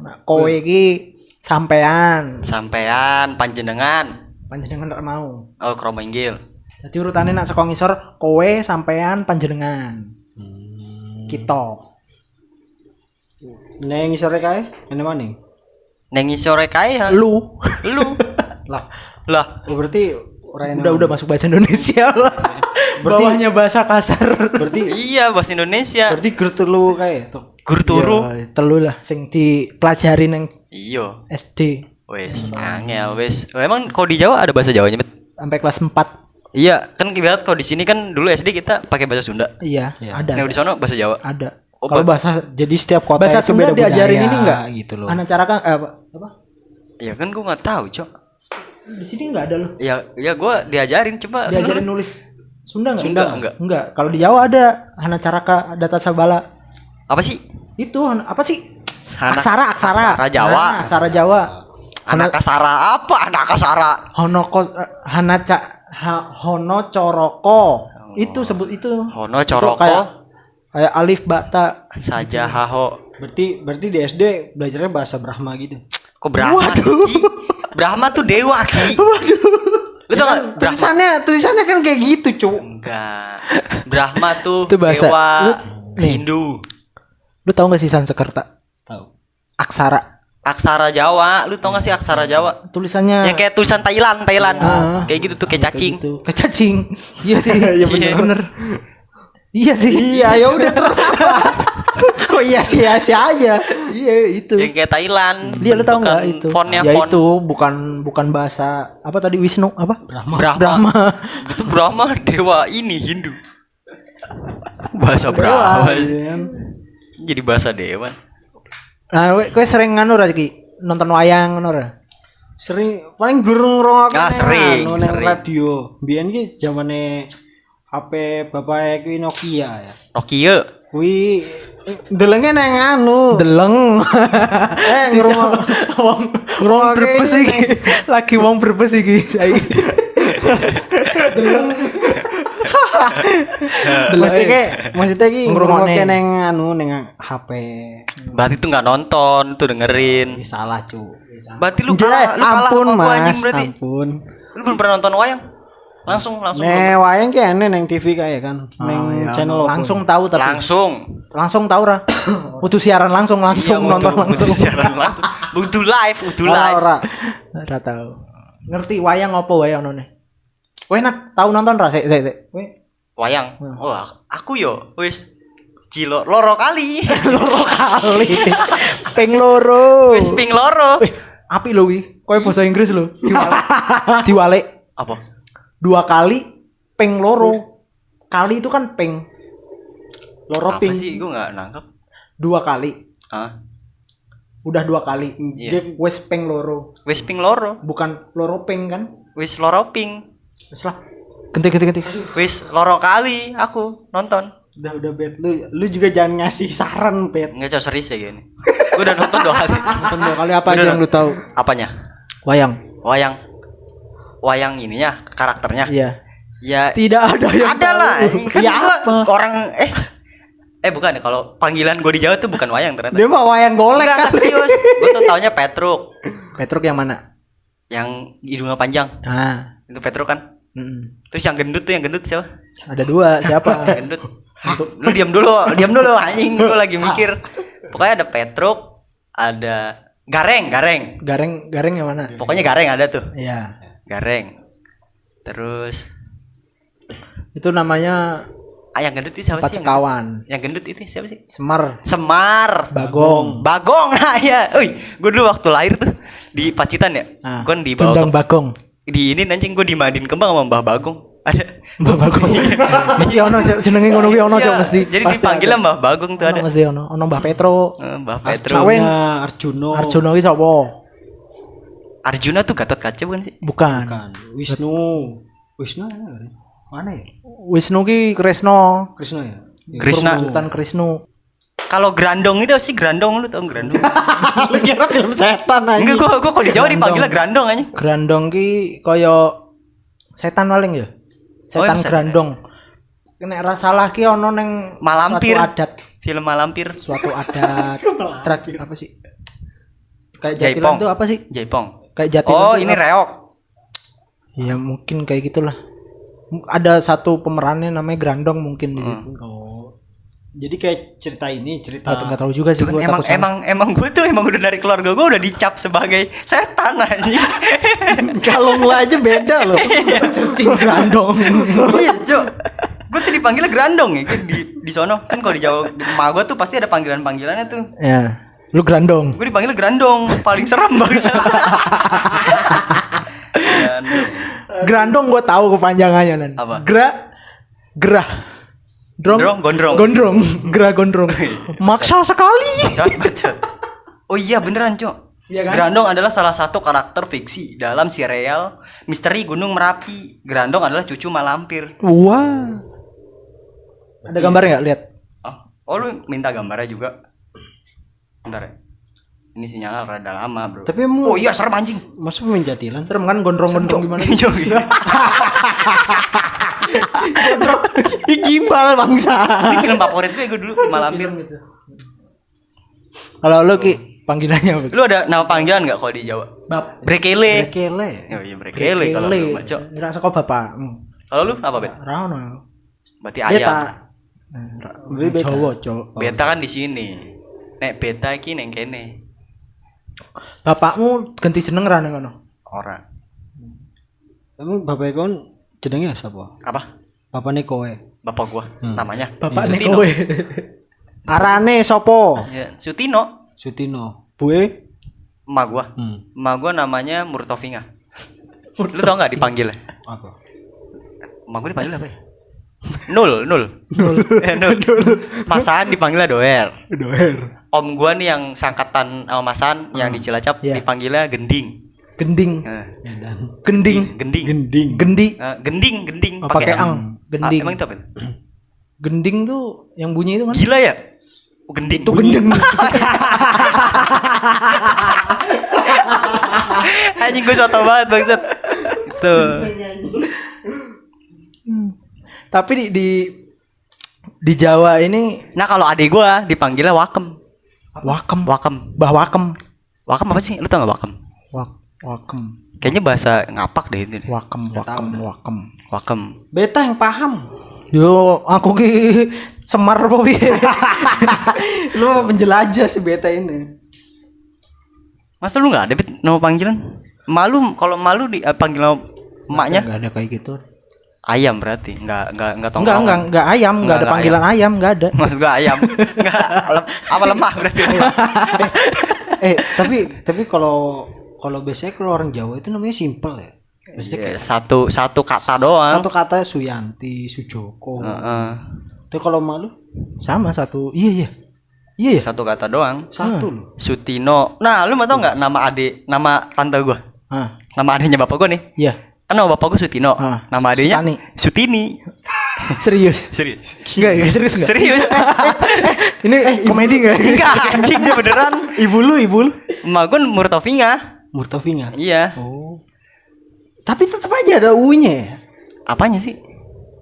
Speaker 1: Nah, kowe iki sampean.
Speaker 2: sampean, panjenengan,
Speaker 1: Panjenengan ora mau.
Speaker 2: oh kromo inggil,
Speaker 1: Jadi urutannya nak saka ngisor kowe sampean panjenengan. Kita.
Speaker 3: Neng ngisore kae? Ini mana?
Speaker 2: nengi sore kaya,
Speaker 1: Lu
Speaker 2: lu, (laughs)
Speaker 3: Lah,
Speaker 2: lah,
Speaker 3: oh berarti orang
Speaker 1: udah udah masuk bahasa Indonesia lah. (laughs) Bawahnya bahasa kasar.
Speaker 3: berarti (laughs)
Speaker 2: iya bahasa Indonesia,
Speaker 3: berarti gertu lu kae tuh.
Speaker 2: gur turu,
Speaker 1: Ya, telu lah sing dipelajari nang
Speaker 2: iyo,
Speaker 1: SD
Speaker 2: wes, angel wes, Oh, emang kalau di Jawa ada bahasa Jawanya bet?
Speaker 1: sampai kelas 4.
Speaker 2: Iya, kan kibat kalau di sini kan dulu SD kita pakai bahasa Sunda,
Speaker 1: Iya, ada.
Speaker 2: nah di sana bahasa Jawa,
Speaker 1: Ada.
Speaker 2: Oh,
Speaker 1: Kalau
Speaker 2: ba-
Speaker 1: bahasa
Speaker 3: Jadi setiap kota
Speaker 1: bahasa
Speaker 3: itu
Speaker 1: Sunda
Speaker 3: beda
Speaker 1: diajarin
Speaker 3: budaya,
Speaker 1: ini enggak?
Speaker 3: gitu loh.
Speaker 1: Anak cara kan eh, apa? apa?
Speaker 2: ya kan gua nggak tahu cok,
Speaker 1: Di sini enggak ada loh.
Speaker 2: ya ya gua diajarin coba,
Speaker 1: Diajarin nulis Sunda enggak?
Speaker 2: Sunda enggak?
Speaker 1: Enggak. Kalau di Jawa ada Hana Caraka Data Sabala.
Speaker 2: apa sih?
Speaker 1: Itu apa sih?
Speaker 2: Hana-
Speaker 1: aksara, aksara.
Speaker 2: aksara Jawa.
Speaker 1: Nah, aksara Jawa.
Speaker 2: Anak kasara apa? Anak kasara.
Speaker 1: Hono ko, eh, Hana ca, ha, Hono Coroko. Itu sebut itu.
Speaker 2: Hono
Speaker 1: Itu
Speaker 2: Coroko.
Speaker 1: Kayak, kayak alif bata.
Speaker 2: Saja haho.
Speaker 3: Berarti berarti di SD belajarnya bahasa Brahma gitu.
Speaker 2: Kok Brahma sih? Ki? Brahma tuh dewa ki. (laughs) Waduh. Lu tau gak?
Speaker 3: Tulisannya tulisannya kan kayak gitu, Cuk.
Speaker 2: enggak. Brahma (laughs) tuh
Speaker 1: Itu bahasa-
Speaker 2: dewa
Speaker 1: lu- nih.
Speaker 2: Hindu.
Speaker 1: Lu tahu gak sih Sansekerta?
Speaker 3: Tahu.
Speaker 1: Aksara.
Speaker 2: Aksara Jawa, lu tau gak sih aksara Jawa?
Speaker 1: Tulisannya
Speaker 2: Yang kayak tulisan Thailand, Thailand.
Speaker 1: Ah.
Speaker 2: Kayak gitu tuh kayak cacing.
Speaker 1: gitu. Kayak cacing. iya sih. (laughs) Iya
Speaker 2: bener.
Speaker 1: bener. Iya sih.
Speaker 3: Iya, ya udah terus apa? (laughs) Kok iya sih iya sih aja.
Speaker 1: Iya itu.
Speaker 2: Yang kayak Thailand.
Speaker 1: Dia lu tahu nggak itu?
Speaker 2: Fontnya
Speaker 1: ya
Speaker 2: font.
Speaker 1: itu bukan bukan bahasa apa tadi Wisnu apa?
Speaker 3: Brahma.
Speaker 2: Brahma.
Speaker 1: Brahma.
Speaker 2: Itu Brahma dewa ini Hindu. Bahasa Brahma. Jadi bahasa dewa.
Speaker 1: Nah, kowe kowe sering nganu iki nonton wayang ngono ra?
Speaker 3: Sering paling gurung ngrungokne
Speaker 2: Ah, sering,
Speaker 3: anu, neng
Speaker 2: sering.
Speaker 3: radio. Biyen ki zamane HP bapak kuwi Nokia ya.
Speaker 2: Nokia.
Speaker 3: Kuwi delenge neng anu.
Speaker 1: Deleng.
Speaker 3: Eh (laughs) ngrungok
Speaker 1: wong wong berbes iki. (laughs) Lagi wong berbes iki. saiki. (laughs)
Speaker 3: Maksudnya maksudnya ki
Speaker 1: Ngrungokne.
Speaker 3: neng anu neng HP.
Speaker 2: Berarti tuh nggak nonton, tuh dengerin.
Speaker 3: Salah, Cuk.
Speaker 2: Berarti lu kalah, lu kalah
Speaker 3: ampun
Speaker 2: sama gua anjing
Speaker 3: Mas,
Speaker 2: berarti.
Speaker 3: ampun.
Speaker 2: Lu belum pernah nonton wayang? Langsung, langsung.
Speaker 3: Nih wayang ki ene neng TV kayak kan. Neng
Speaker 1: iya.
Speaker 3: channel apa?
Speaker 1: langsung tahu tapi
Speaker 2: langsung.
Speaker 1: langsung tahu ra. (coughs) Butuh siaran langsung langsung
Speaker 2: Iya,
Speaker 1: nonton langsung.
Speaker 2: butuh siaran langsung. Butuh live, butuh live.
Speaker 3: ora. (coughs)
Speaker 1: Ora tahu. Ngerti wayang apa wayang none? Kowe nak tahu nonton ra sik sik sik. Kowe
Speaker 2: Wayang. Oh, aku yo wis Cilo loro kali. (laughs)
Speaker 1: loro kali. (laughs) Ping loro.
Speaker 2: Wis ping loro.
Speaker 1: Api lo wi. Kowe bahasa Inggris lo. Diwalek. Diwalek (laughs)
Speaker 2: Apa?
Speaker 1: Dua kali ping loro. Kali itu kan ping. Loro
Speaker 2: Apa
Speaker 1: ping.
Speaker 2: sih? Gue nggak nangkep.
Speaker 1: Dua kali.
Speaker 2: Hah?
Speaker 1: Udah dua kali.
Speaker 2: Iya.
Speaker 1: Wes ping loro.
Speaker 2: Wis ping loro.
Speaker 1: Bukan loro ping kan?
Speaker 2: Wis loro ping.
Speaker 1: Wes lah. Ganti ganti ganti.
Speaker 2: Wis loro kali aku nonton.
Speaker 3: Udah udah bet lu lu juga jangan ngasih saran bet.
Speaker 2: Nggak cocok serius ya gini. Gue udah nonton dua kali.
Speaker 1: Nonton dua kali apa
Speaker 2: Udah,
Speaker 1: aja yang lu tahu?
Speaker 2: Apanya?
Speaker 1: Wayang.
Speaker 2: Wayang. Wayang ininya, karakternya.
Speaker 1: Iya.
Speaker 2: Ya
Speaker 1: Tidak ada yang
Speaker 2: ada lah.
Speaker 1: tahu.
Speaker 2: Kan
Speaker 1: Ya
Speaker 2: gua
Speaker 1: apa?
Speaker 2: orang eh eh bukan ya kalau panggilan gue di Jawa tuh bukan wayang ternyata.
Speaker 1: Dia mah wayang golek
Speaker 2: Enggak, serius. Gue tuh taunya Petruk
Speaker 1: Petruk yang mana?
Speaker 2: yang hidungnya panjang.
Speaker 1: Ah.
Speaker 2: Itu Petruk kan.
Speaker 1: mm.
Speaker 2: Terus yang gendut tuh yang gendut siapa?
Speaker 1: Ada dua, siapa? (laughs)
Speaker 2: gendut. (laughs) Lu diam dulu, diam dulu anjing, gue lagi mikir. (laughs) Pokoknya ada Petruk, ada Gareng, Gareng.
Speaker 1: Gareng, Gareng yang mana?
Speaker 2: Pokoknya Gareng ada tuh.
Speaker 1: Iya.
Speaker 2: Gareng. Terus
Speaker 1: Itu namanya
Speaker 2: ah yang gendut itu siapa
Speaker 1: empat
Speaker 2: sih? Yang,
Speaker 1: sekawan.
Speaker 2: yang gendut itu siapa sih?
Speaker 1: Semar.
Speaker 2: Semar.
Speaker 1: Bagong.
Speaker 2: Bagong. (laughs) Nah, ya. Uy, gue dulu waktu lahir tuh di Pacitan ya.
Speaker 1: Ah.
Speaker 2: Gue dibawa
Speaker 1: Sundang
Speaker 2: ke-
Speaker 1: Bagong.
Speaker 2: di ini anjing gue dimandiin kembang sama Mbah Bagong. Ada.
Speaker 1: Mbak Bagong. (laughs) mesti ono jenenge ngono kuwi ono
Speaker 2: Iya,
Speaker 1: Cok mesti.
Speaker 2: Jadi
Speaker 1: ada.
Speaker 2: Mbah Bagong tuh ada.
Speaker 1: Ono mesti ono. Ono Mbah Petro.
Speaker 2: Eh, Mbah Petro.
Speaker 1: Cawe.
Speaker 3: Arjuna, Arjuno.
Speaker 1: Arjuna ki sapa?
Speaker 2: Arjuna tuh Gatot Kaca bukan sih?
Speaker 1: Bukan.
Speaker 3: Bukan. Wisnu. Wisnu mana ya? mana ya?
Speaker 1: Wisnu ki Kresno.
Speaker 3: Krishna ya?
Speaker 2: Krishna.
Speaker 1: Perwujudan Krisnu.
Speaker 2: Kalau Grandong itu sih Grandong lu tau Grandong? (laughs)
Speaker 3: Lu kira film setan aja.
Speaker 2: Enggak, gua gua kalau di Jawa dipanggilnya Grandong aja.
Speaker 1: Grandong ki kaya setan paling ya.
Speaker 2: Oh,
Speaker 1: Setan
Speaker 2: iya, setan.
Speaker 1: Grandong. Nek ra salah ki ono neng
Speaker 2: Malampir.
Speaker 1: suatu adat,
Speaker 2: Film Malampir.
Speaker 1: suatu adat (laughs) trad- apa sih? Kayak
Speaker 2: Jaipong.
Speaker 1: Jatilan tuh apa sih?
Speaker 2: Jaipong.
Speaker 1: Kayak Jatilan
Speaker 2: Oh, ini
Speaker 1: apa?
Speaker 2: reok.
Speaker 1: Ya mungkin kayak gitulah. Ada satu pemerannya namanya Grandong mungkin di situ.
Speaker 3: Oh. Jadi kayak cerita ini, cerita
Speaker 1: Nggak, tahu juga sih gua
Speaker 2: emang emang emang gue tuh emang udah dari keluarga gue udah dicap sebagai setan anjing. (laughs)
Speaker 3: kalung lah aja beda loh. (laughs)
Speaker 1: searching Grandong. (laughs)
Speaker 2: iya, Cok. Gue tuh dipanggilnya Grandong ya kan di di sono. Kan kalau di Jawa di gue tuh pasti ada panggilan-panggilannya tuh.
Speaker 1: ya, lu Grandong.
Speaker 2: Gue dipanggil Grandong, paling serem banget. Grandong.
Speaker 1: Grandong gua tahu kepanjangannya nan.
Speaker 2: Apa?
Speaker 1: Gra gerah. Drong,
Speaker 2: Drong, gondrong.
Speaker 1: Gondrong. Gerah gondrong. (laughs) Maksa sekali.
Speaker 2: Oh iya beneran cok
Speaker 1: Iya kan?
Speaker 2: Grandong adalah salah satu karakter fiksi dalam serial Misteri Gunung Merapi. Grandong adalah cucu Malampir.
Speaker 1: Wah. Ada gambar nggak? Lihat.
Speaker 2: Oh, oh lu minta gambarnya juga? Bentar ya. Ini sinyal rada lama bro.
Speaker 3: Tapi emang
Speaker 2: Oh iya serem anjing.
Speaker 3: Masa pemain jatilan?
Speaker 1: Serem kan gondrong-gondrong gimana? (laughs)
Speaker 2: Hijau gini. (laughs)
Speaker 3: Gimbal bangsa.
Speaker 2: Ini film favorit gue gue dulu Malampir.
Speaker 1: Kalau lu Ki, panggilannya apa?
Speaker 2: Lu ada nama panggilan nggak kalau di Jawa?
Speaker 1: Bab.
Speaker 2: Brekele.
Speaker 3: Kele.
Speaker 2: Oh iya Brekele kalau lu Cok.
Speaker 1: Kira saka bapak.
Speaker 2: Kalau lu apa bet?
Speaker 1: Rano.
Speaker 2: Berarti ayam.
Speaker 3: Beta.
Speaker 1: Jawa, Cok.
Speaker 2: Beta kan di sini. Nek beta iki neng kene.
Speaker 1: Bapakmu ganti jeneng ra nang ngono.
Speaker 2: Ora.
Speaker 3: Emang bapak kon jenenge siapa?
Speaker 2: Apa?
Speaker 3: Bapakne kowe.
Speaker 2: Bapak gua namanya
Speaker 1: Bapak nek
Speaker 2: Sutino.
Speaker 1: kowe. (laughs)
Speaker 3: Arane sopo?
Speaker 2: Ya, Sutino.
Speaker 3: Sutino. Bue?
Speaker 2: Emak gua.
Speaker 3: Hmm.
Speaker 2: Emak gua namanya Murtovinga. Lu tau nggak dipanggil?
Speaker 3: Apa?
Speaker 2: Emak gua dipanggil apa ya? Nul, nul. Nul. (laughs) eh, nul. (laughs) Masan dipanggilnya Doer.
Speaker 3: Doer.
Speaker 2: Om gua nih yang sangkatan sama Masan yang di Cilacap
Speaker 1: Iya.
Speaker 2: dipanggilnya Gending.
Speaker 1: Gending.
Speaker 3: Medan.
Speaker 1: Gending.
Speaker 2: Gending.
Speaker 3: Gending.
Speaker 1: Gendi.
Speaker 2: Eh, gending, gending.
Speaker 1: Oh, pakai ang.
Speaker 2: Ah,
Speaker 1: Gending.
Speaker 2: emang itu apa?
Speaker 1: Gending tuh yang bunyi itu kan?
Speaker 2: Gila ya? Oh, gending.
Speaker 1: Itu gendeng. (laughs)
Speaker 2: Anjing gue soto banget bangsat. Itu.
Speaker 1: Tapi di, di di Jawa ini
Speaker 2: Nah, kalau adik gua dipanggilnya Wakem.
Speaker 1: Wakem,
Speaker 2: Wakem.
Speaker 1: bah wakem,
Speaker 2: Wakem apa sih? Lu tau gak Wakem?
Speaker 1: Wak, wakem,
Speaker 2: Kayaknya bahasa ngapak deh ini.
Speaker 1: wakem, wakem, wakem.
Speaker 2: Wakem.
Speaker 3: Beta yang paham.
Speaker 1: Yo, aku ki semar apa piye? (laughs)
Speaker 3: Lu mah penjelajah si beta ini.
Speaker 2: Masa lu nggak ada nama panggilan? Malu kalau malu di eh, panggil nama emaknya
Speaker 1: Enggak ada kayak gitu.
Speaker 2: Ayam berarti nggak nggak nggak
Speaker 1: Enggak,
Speaker 2: tongkrongan.
Speaker 1: enggak, enggak ayam, enggak ada
Speaker 2: enggak
Speaker 1: panggilan ayam, enggak ada.
Speaker 2: Maksud gua ayam. Enggak lem- apa lemah berarti. (laughs)
Speaker 3: eh, tapi tapi kalau kalau biasanya kalau orang Jawa itu namanya simple ya. Biasanya
Speaker 2: Iya, satu satu kata doang.
Speaker 3: satu kata Suyanti, Sujoko.
Speaker 2: Heeh.
Speaker 3: Tapi kalau malu
Speaker 1: Sama satu. Iya, iya. Iya, iya.
Speaker 2: Satu kata doang.
Speaker 3: satu loh.
Speaker 2: Sutino. Nah, lu mau tau nggak nama adik, nama tante gua?
Speaker 1: Ah,
Speaker 2: Nama adiknya bapak gua nih.
Speaker 1: iya.
Speaker 2: Kan nama bapak gua Sutino.
Speaker 1: Ah,
Speaker 2: nama adiknya
Speaker 1: Sutani.
Speaker 2: Sutini.
Speaker 1: Serius.
Speaker 2: Serius.
Speaker 1: Enggak, enggak serius enggak?
Speaker 2: Serius. (laughs)
Speaker 1: Ini komedi enggak?
Speaker 2: Enggak anjing dia beneran.
Speaker 3: Ibu lu, ibu lu.
Speaker 2: Emak gue Murtovinga.
Speaker 3: Murtovinga.
Speaker 2: Iya.
Speaker 3: Oh. Tapi tetap aja ada U-nya ya.
Speaker 2: Apanya sih?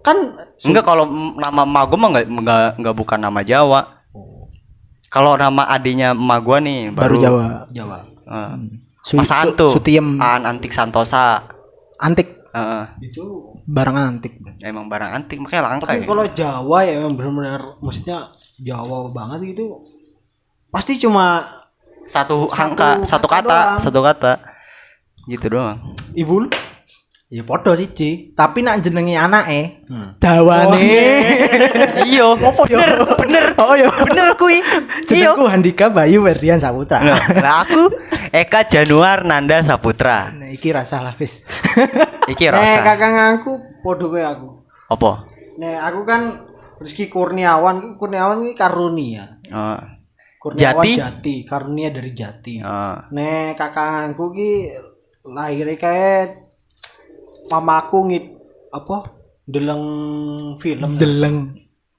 Speaker 3: Kan
Speaker 2: Enggak kalau nama emak gue mah enggak enggak enggak bukan nama Jawa. Kalau nama adiknya emak gue nih
Speaker 1: Baru
Speaker 2: baru,
Speaker 1: Jawa.
Speaker 3: Jawa.
Speaker 2: Eh,
Speaker 1: Su-
Speaker 2: Pasangan
Speaker 1: Su-
Speaker 2: tuh.
Speaker 1: Sutiem.
Speaker 2: An Antik Santosa.
Speaker 1: Antik,
Speaker 2: Heeh.
Speaker 3: Itu
Speaker 1: barang antik.
Speaker 2: emang barang antik makanya langka
Speaker 3: tapi
Speaker 2: ya.
Speaker 3: kalau Jawa ya emang benar-benar maksudnya Jawa banget gitu. Pasti cuma
Speaker 2: Satu,
Speaker 3: Satu
Speaker 2: angka, satu
Speaker 3: kata
Speaker 2: kata,
Speaker 3: doang.
Speaker 2: satu kata. Gitu doang.
Speaker 3: ibu lu.
Speaker 1: Ya podo sih, Ci. Tapi nak jenenge anake,
Speaker 3: Hmm.
Speaker 1: dawane.
Speaker 2: iya, (laughs) bener, bener. (laughs)
Speaker 1: Oh iya.
Speaker 2: Bener kui. Iya.
Speaker 1: Jenengku Handika Bayu Ferdian Saputra.
Speaker 2: Nah, lah aku Eka Januar Nanda Saputra.
Speaker 1: Nah, iki rasa lah, Fis. (laughs)
Speaker 2: Iki
Speaker 3: Nek
Speaker 2: rasa.
Speaker 3: kakang aku podo kayak aku.
Speaker 2: Apa?
Speaker 3: Nek aku kan Rizky Kurniawan, Kurniawan ini karunia.
Speaker 2: Oh.
Speaker 3: Kurniawan
Speaker 2: Jati?
Speaker 3: Jati, karunia dari Jati.
Speaker 2: Oh.
Speaker 3: Nek kakangku ki lahirnya kayak mamaku ngit apa? Deleng film.
Speaker 1: Deleng.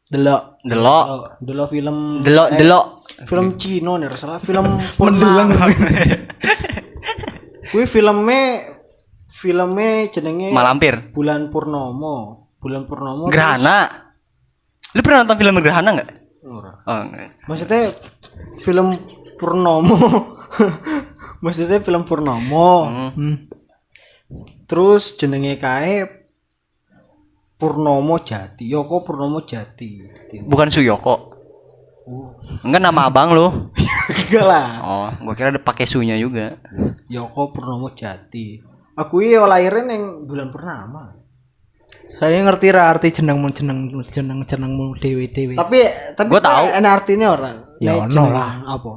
Speaker 1: Delok.
Speaker 2: Delok.
Speaker 3: Delok, film.
Speaker 2: Delok,
Speaker 3: eh,
Speaker 2: delok.
Speaker 3: Film Cino nih, salah film (laughs)
Speaker 1: Mendeleng. (laughs)
Speaker 3: Kuwi filmnya filmnya jenenge
Speaker 2: Malampir.
Speaker 3: Bulan Purnomo. Bulan Purnomo.
Speaker 2: Gerhana. Lu pernah nonton film Gerhana
Speaker 3: Ora.
Speaker 2: Oh, enggak.
Speaker 3: Maksudnya film Purnomo. (laughs) Maksudnya film Purnomo.
Speaker 1: Hmm.
Speaker 3: Terus jenenge kae Purnomo Jati. Yoko Purnomo Jati.
Speaker 2: Bukan Suyoko.
Speaker 3: Oh.
Speaker 2: Enggak nama abang lu. (laughs)
Speaker 3: Enggak lah.
Speaker 2: Oh, gua kira ada pakai sunya juga.
Speaker 3: Yoko Purnomo Jati. Aku iya lahirnya yang bulan purnama.
Speaker 1: Saya ngerti ra arti jenengmu jeneng jeneng jenengmu dewi dewi.
Speaker 3: Tapi tapi
Speaker 2: Gua tahu.
Speaker 3: enak artinya orang.
Speaker 1: Ya, ono
Speaker 3: jeneng
Speaker 1: lah.
Speaker 3: Apa?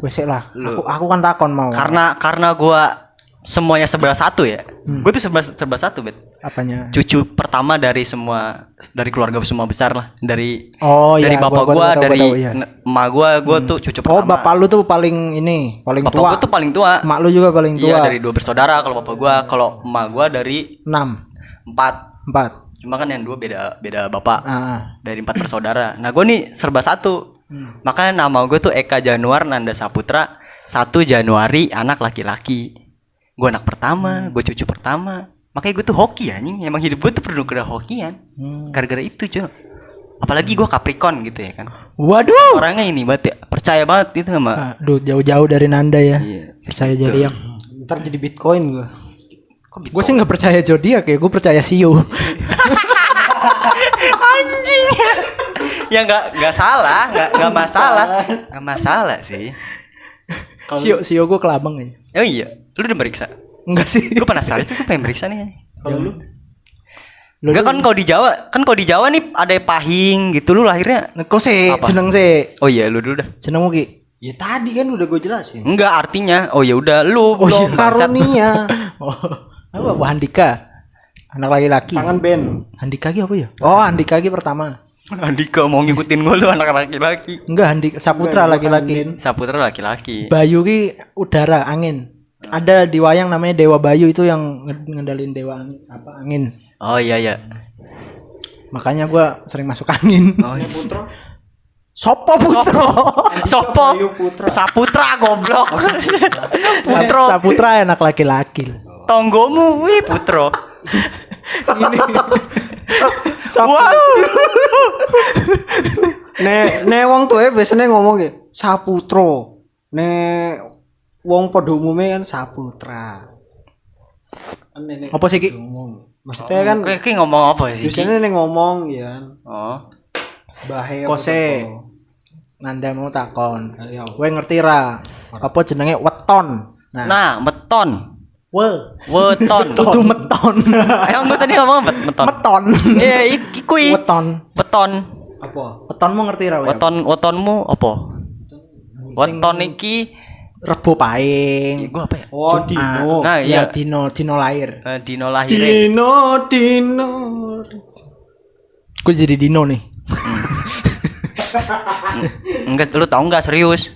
Speaker 1: Wes lah. Aku aku kan takon mau.
Speaker 2: Karena karena gua semuanya serba satu ya.
Speaker 1: Hmm.
Speaker 2: Gua tuh serba serba satu, Bet.
Speaker 1: apanya?
Speaker 2: Cucu pertama dari semua dari keluarga semua besar lah. Dari
Speaker 1: Oh
Speaker 2: dari
Speaker 1: iya,
Speaker 2: bapak
Speaker 1: gua- gua
Speaker 2: gua,
Speaker 1: tahu, gua
Speaker 2: dari
Speaker 1: tahu, iya.
Speaker 2: emak gua, gua tuh cucu
Speaker 1: Oh,
Speaker 2: pertama.
Speaker 1: bapak lu tuh paling ini, paling
Speaker 2: Bapak
Speaker 1: tua.
Speaker 2: gua tuh paling tua.
Speaker 1: Mak lu juga paling tua.
Speaker 2: Iya, dari dua bersaudara kalau bapak gua, kalau emak gua dari
Speaker 1: 6,
Speaker 2: empat.
Speaker 1: 4.
Speaker 2: Cuma kan yang dua beda beda bapak.
Speaker 1: Ah.
Speaker 2: Dari empat bersaudara. Nah, gua nih serba satu.
Speaker 1: Hmm.
Speaker 2: Makanya nama gue tuh Eka Januar Nanda Saputra 1 Januari anak laki-laki. Gue anak pertama,
Speaker 1: Hmm.
Speaker 2: gue cucu pertama. Makanya gue tuh hoki anjing. Emang hidup gue tuh penuh kena hokian.
Speaker 1: Hmm.
Speaker 2: Gara-gara itu, cuy. Apalagi gue Capricorn gitu ya kan.
Speaker 1: Waduh.
Speaker 2: Orangnya ini banget ya, percaya banget gitu sama.
Speaker 1: Aduh, jauh-jauh dari Nanda ya.
Speaker 2: Iya.
Speaker 1: Percaya jadi yang
Speaker 3: Ntar jadi Bitcoin gua.
Speaker 1: Gue sih nggak percaya zodiak ya, gue percaya Sio. (laughs)
Speaker 2: Anjing. ya nggak nggak salah, nggak nggak masalah, nggak masalah sih.
Speaker 1: Sio, Sio gue kelabang aja.
Speaker 2: Oh iya, lu udah meriksa?
Speaker 1: Enggak sih.
Speaker 2: Gue penasaran, gue pengen meriksa nih.
Speaker 3: Kalau lu
Speaker 1: Lu
Speaker 2: Enggak kan kalau di Jawa, kan kalau di Jawa nih ada pahing gitu lu lahirnya.
Speaker 1: Kok sih
Speaker 2: Apa?
Speaker 1: jeneng sih?
Speaker 2: Oh iya lu dulu dah.
Speaker 1: Jenengmu Ki?
Speaker 3: Ya tadi kan udah gue jelasin.
Speaker 2: Enggak artinya. Oh ya udah lu
Speaker 1: Oh, iya,
Speaker 2: belum bangsat.
Speaker 3: Karunia. (laughs)
Speaker 1: Oh, apa? Bu Handika. Anak laki-laki.
Speaker 3: Tangan band.
Speaker 1: Handika Ki apa ya? Oh, Handika Ki pertama.
Speaker 2: Andika mau ngikutin gue lu anak laki-laki.
Speaker 1: Enggak, Handika Saputra laki-laki.
Speaker 2: Saputra laki-laki.
Speaker 1: Bayu Ki udara, angin. Ada di wayang namanya Dewa Bayu itu yang nge- ngendalin dewa angin, apa angin.
Speaker 2: Oh iya iya.
Speaker 1: Makanya gua sering masuk angin.
Speaker 2: Oh iya.
Speaker 1: Sopo Putro.
Speaker 2: Sopo?
Speaker 3: Putra.
Speaker 2: Saputra goblok. Putro.
Speaker 1: Saputra anak (laughs) laki-laki.
Speaker 2: Tonggomu wih Putro. (laughs)
Speaker 1: Ini
Speaker 2: Wow.
Speaker 3: Nek nek wong tuwe biasanya ngomong ya Saputro. Nek wong padha umume kan Saputra. Kan nenek
Speaker 1: apa sih Ki?
Speaker 3: ngomong. Maksudnya kan
Speaker 2: Kayak kayak ngomong apa sih?
Speaker 3: Biasanya nek ngomong ya
Speaker 2: Oh.
Speaker 3: bahe
Speaker 1: Kose. Nanda mau takon.
Speaker 3: Ayo.
Speaker 1: Kowe ngerti ra? Apa jenenge weton? Nah,
Speaker 2: Nah, meton.
Speaker 1: we.
Speaker 2: Weton. (laughs)
Speaker 1: Kudu meton. (laughs)
Speaker 2: Emang gue tadi ngomong met- meton.
Speaker 1: meton.
Speaker 2: Iya, iki kui.
Speaker 1: Weton.
Speaker 2: Weton.
Speaker 3: Apa?
Speaker 1: Wetonmu ngerti ra? we?
Speaker 2: Weton wetonmu apa? Weton iki
Speaker 1: Rebo paing.
Speaker 2: gua apa ya?
Speaker 3: Oh, Dino.
Speaker 2: Nah,
Speaker 1: Ya,
Speaker 2: iya.
Speaker 1: dino dino lahir.
Speaker 2: Eh, Dino lahir.
Speaker 3: Dino, Dino.
Speaker 1: Gue jadi dino nih. (laughs)
Speaker 2: Enggak, lu tau enggak serius?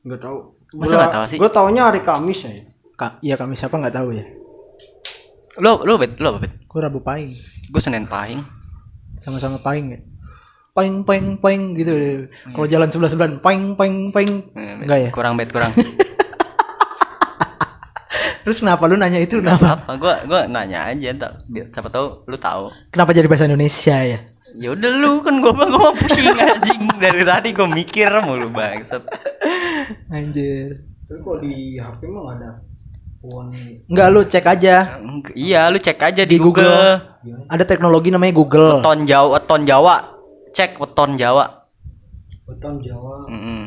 Speaker 3: Enggak tahu.
Speaker 2: Masa nggak tahu sih?
Speaker 3: Gue taunya hari Kamis ya.
Speaker 1: Kak, iya kami siapa nggak tahu ya.
Speaker 2: Lu lu bet, lu apa bet?
Speaker 1: Gue Rabu paing.
Speaker 2: Gue Senin Pahing.
Speaker 1: sama-sama paing ya paing paing paing gitu deh. kalau jalan sebelah sebelahan paing paing paing enggak ya
Speaker 2: Kurang bet kurang. (laughs)
Speaker 1: terus kenapa lu nanya itu kenapa
Speaker 2: Apa? Gua gua nanya aja entar biar siapa tahu lu tahu.
Speaker 1: kenapa jadi bahasa Indonesia ya
Speaker 2: Ya udah lu kan gua gua mau pusing anjing dari tadi gua mikir mulu bangsat.
Speaker 1: anjir
Speaker 3: Tapi kok di HP mah ada warning.
Speaker 1: enggak lu cek aja
Speaker 2: Iya, lu cek aja di,
Speaker 1: Di Google.
Speaker 2: Google.
Speaker 1: ada teknologi namanya Google
Speaker 2: Weton Jawa, weton Jawa. Cek weton Jawa.
Speaker 3: Weton Jawa.
Speaker 2: Mm-mm.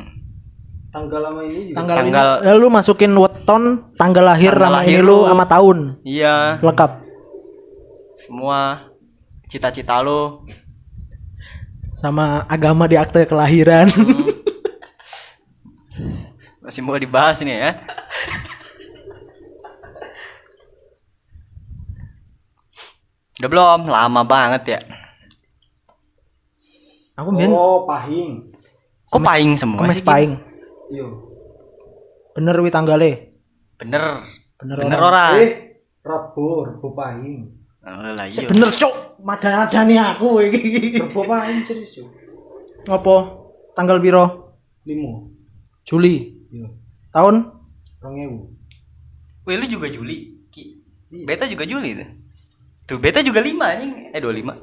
Speaker 3: Tanggal lama ini juga.
Speaker 1: tanggal,
Speaker 2: Tanggal-
Speaker 1: ini lalu masukin weton tanggal lahir
Speaker 2: Tanggal lahir
Speaker 1: ini lu sama tahun
Speaker 2: Iya,
Speaker 1: lengkap
Speaker 2: semua cita-cita lu.
Speaker 1: sama agama di akte kelahiran
Speaker 2: Masih mau dibahas nih ya. Udah belum? Lama banget ya.
Speaker 1: Aku biar
Speaker 3: Oh, pahing.
Speaker 2: Kok paing semua
Speaker 1: kemes
Speaker 2: sih?
Speaker 1: paing
Speaker 3: Iya.
Speaker 1: bener wi tanggale
Speaker 2: Bener.
Speaker 1: Bener
Speaker 2: Bener, orang.
Speaker 3: Eh, Rebo, Rebo pahing.
Speaker 2: Oh, lah iya.
Speaker 1: bener cok madan-madani aku (laughs) iki
Speaker 3: Rebo pahing serius yo.
Speaker 1: ngopo tanggal biro
Speaker 3: Limo.
Speaker 1: Juli
Speaker 3: Iya.
Speaker 1: tahun
Speaker 3: Rong ewu.
Speaker 2: Wih, lu juga Juli. Ki. Beta juga Juli tuh. Tuh, beta juga 5 anjing. Eh, 25.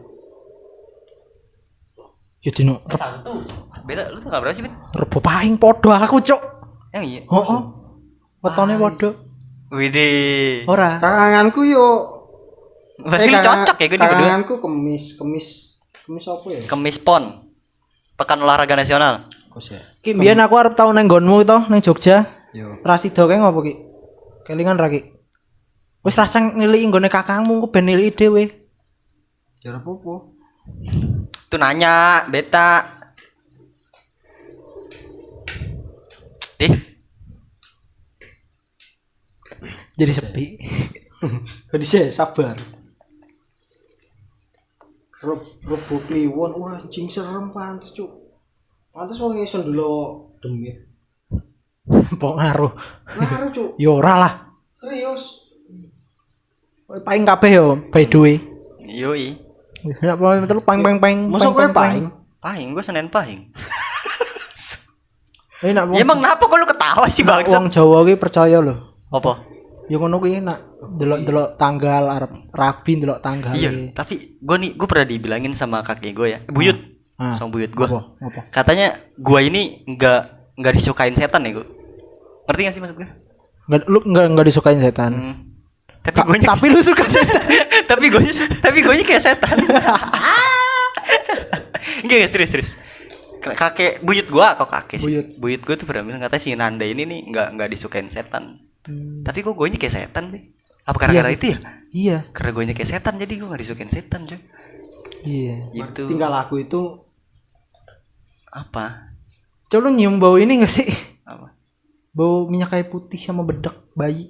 Speaker 1: Ya dino
Speaker 2: Eh, satu. Beta lu tanggal berapa sih, Bet?
Speaker 1: rebo paing podo aku cok
Speaker 2: Yang iya.
Speaker 1: oh oh wetone podo
Speaker 2: Widih.
Speaker 1: ora
Speaker 3: Kakanganku yo.
Speaker 2: Berarti lu
Speaker 3: kakak-
Speaker 2: cocok ya gue nih berdua.
Speaker 3: Kakanganku kemis, kemis, kemis apa ya?
Speaker 2: Kemis Pon. Pekan olahraga nasional.
Speaker 3: Kos ya.
Speaker 1: ki mbiyen aku arep tau nang nggonmu to nang Jogja
Speaker 3: Yo.
Speaker 1: Rasido kae ngopo ki kelingan ra ki wis rasa niliki nggone kakangmu ku ben niliki dhewe
Speaker 3: Jar apa-apa.
Speaker 2: Tuh nanya, beta. Dih,
Speaker 1: jadi sepi (laughs)
Speaker 3: Jadi saya sabar. Rob Robo Kliwon, wah anjing serem pantes cuk. Pantes wong iso ndelok demit.
Speaker 1: mbok ngaruh
Speaker 3: Ngaruh cuk.
Speaker 1: yo ora lah
Speaker 3: Serius.
Speaker 1: paling kabeh yo by the way
Speaker 2: yoi.
Speaker 1: Nek mau terus pang pang pang
Speaker 3: Masa kowe paing?
Speaker 2: Pahing, gue Senin pahing.
Speaker 1: Eh nak
Speaker 2: Ya emang kenapa kok lu ketawa sih bangsat?
Speaker 1: wong Jawa ki percaya lho.
Speaker 2: Apa?
Speaker 1: Ya ngono kuwi nak delok-delok tanggal arep rabi delok tanggal.
Speaker 2: Iya, tapi gue nih gue pernah dibilangin sama kakek gue ya, buyut,
Speaker 1: Ah.
Speaker 2: sama buyut gue.
Speaker 1: Apa? Apa?
Speaker 2: Katanya gue ini nggak nggak disukain setan ya gue. Ngerti gak sih maksud gue?
Speaker 1: Enggak lu enggak enggak disukain setan.
Speaker 2: Hmm. Tapi
Speaker 1: Ta-
Speaker 2: gue
Speaker 1: tapi lu suka setan. (laughs)
Speaker 2: tapi gue tapi gue kayak setan. (laughs) Enggak enggak serius serius. Kakek buyut gue kok kakek sih.
Speaker 1: Buyut.
Speaker 2: Buyut gue tuh pernah bilang katanya si Nanda ini nih nggak nggak disukain setan.
Speaker 1: Hmm,
Speaker 2: Tapi kok gue kayak setan sih? Apa karena
Speaker 1: Iya
Speaker 2: itu ya?
Speaker 1: Iya.
Speaker 2: Karena gue kayak setan jadi gue nggak disukain setan coy.
Speaker 1: Iya.
Speaker 2: Gitu.
Speaker 3: Tinggal aku itu
Speaker 2: apa?
Speaker 1: Coba lu nyium bau ini gak sih?
Speaker 2: Apa?
Speaker 1: Bau minyak kayu putih sama bedak bayi.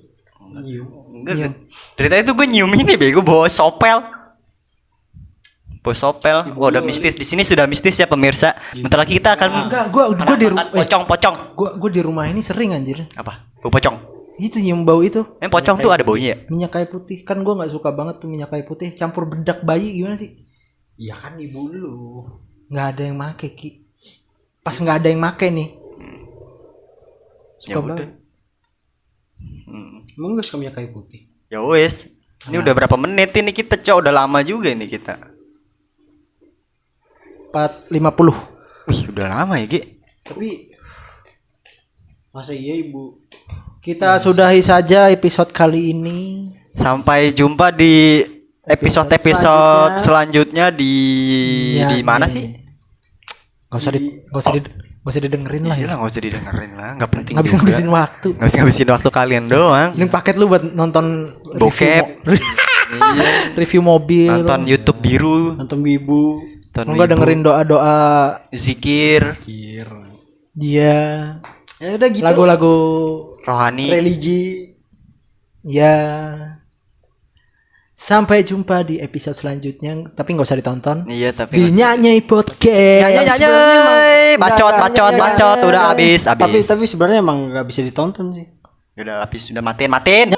Speaker 3: Iya.
Speaker 2: Enggak, kan? Dari tadi tuh gue nyium ini bego bawa sopel. Bawa sopel. Wah, udah mistis di sini sudah mistis ya pemirsa. Bentar lagi kita akan
Speaker 1: Enggak, gua gua di rumah
Speaker 2: pocong-pocong.
Speaker 1: gua gua di rumah ini sering anjir.
Speaker 2: Apa? Bau pocong.
Speaker 1: Itu nyium bau itu.
Speaker 2: Eh pocong tuh ada baunya ya?
Speaker 1: Minyak kayu putih kan gua nggak suka banget tuh minyak kayu putih campur bedak bayi gimana sih?
Speaker 3: Iya kan ibu lu.
Speaker 1: nggak ada yang make ki pas nggak ada yang make nih
Speaker 2: Ya
Speaker 1: suka
Speaker 2: udah.
Speaker 1: banget
Speaker 2: Hmm.
Speaker 3: Emang gak suka minyak kayu putih?
Speaker 2: Ya wes. Ini udah berapa menit ini kita, Cok? Udah lama juga nih kita.
Speaker 1: empat lima puluh
Speaker 2: Wih, udah lama ya, Gi.
Speaker 3: Tapi masa iya ibu?
Speaker 1: kita sudahi saja episode kali ini
Speaker 2: Sampai jumpa di episode-episode selanjutnya di
Speaker 1: Ya,
Speaker 2: di mana
Speaker 1: di-
Speaker 2: sih?
Speaker 1: nggak usah di nggak usah di nggak usah didengerin lah
Speaker 2: Iya
Speaker 1: ya
Speaker 2: lah, nggak usah didengerin lah, nggak penting.
Speaker 1: nggak bisa ngabisin waktu
Speaker 2: Nggak bisa ngabisin waktu kalian doang.
Speaker 1: ini paket lu buat nonton
Speaker 2: Bokep.
Speaker 1: review, mo- (laughs) review mobil
Speaker 2: Nonton YouTube biru,
Speaker 3: Nonton ibu.
Speaker 2: nonton Wibu,
Speaker 1: dengerin doa doa
Speaker 2: zikir,
Speaker 3: Kira.
Speaker 1: dia
Speaker 3: Ya udah gitu.
Speaker 1: lagu-lagu
Speaker 2: rohani.
Speaker 3: religi.
Speaker 1: ya sampai jumpa di episode selanjutnya. Tapi nggak usah ditonton.
Speaker 2: Iya, tapi
Speaker 1: di nyanyi podcast.
Speaker 2: Nyanyi nyanyi, bacot bacot bacot, udah habis
Speaker 3: Tapi
Speaker 2: habis.
Speaker 3: tapi sebenarnya emang nggak bisa ditonton sih.
Speaker 2: Udah habis, udah matiin matiin.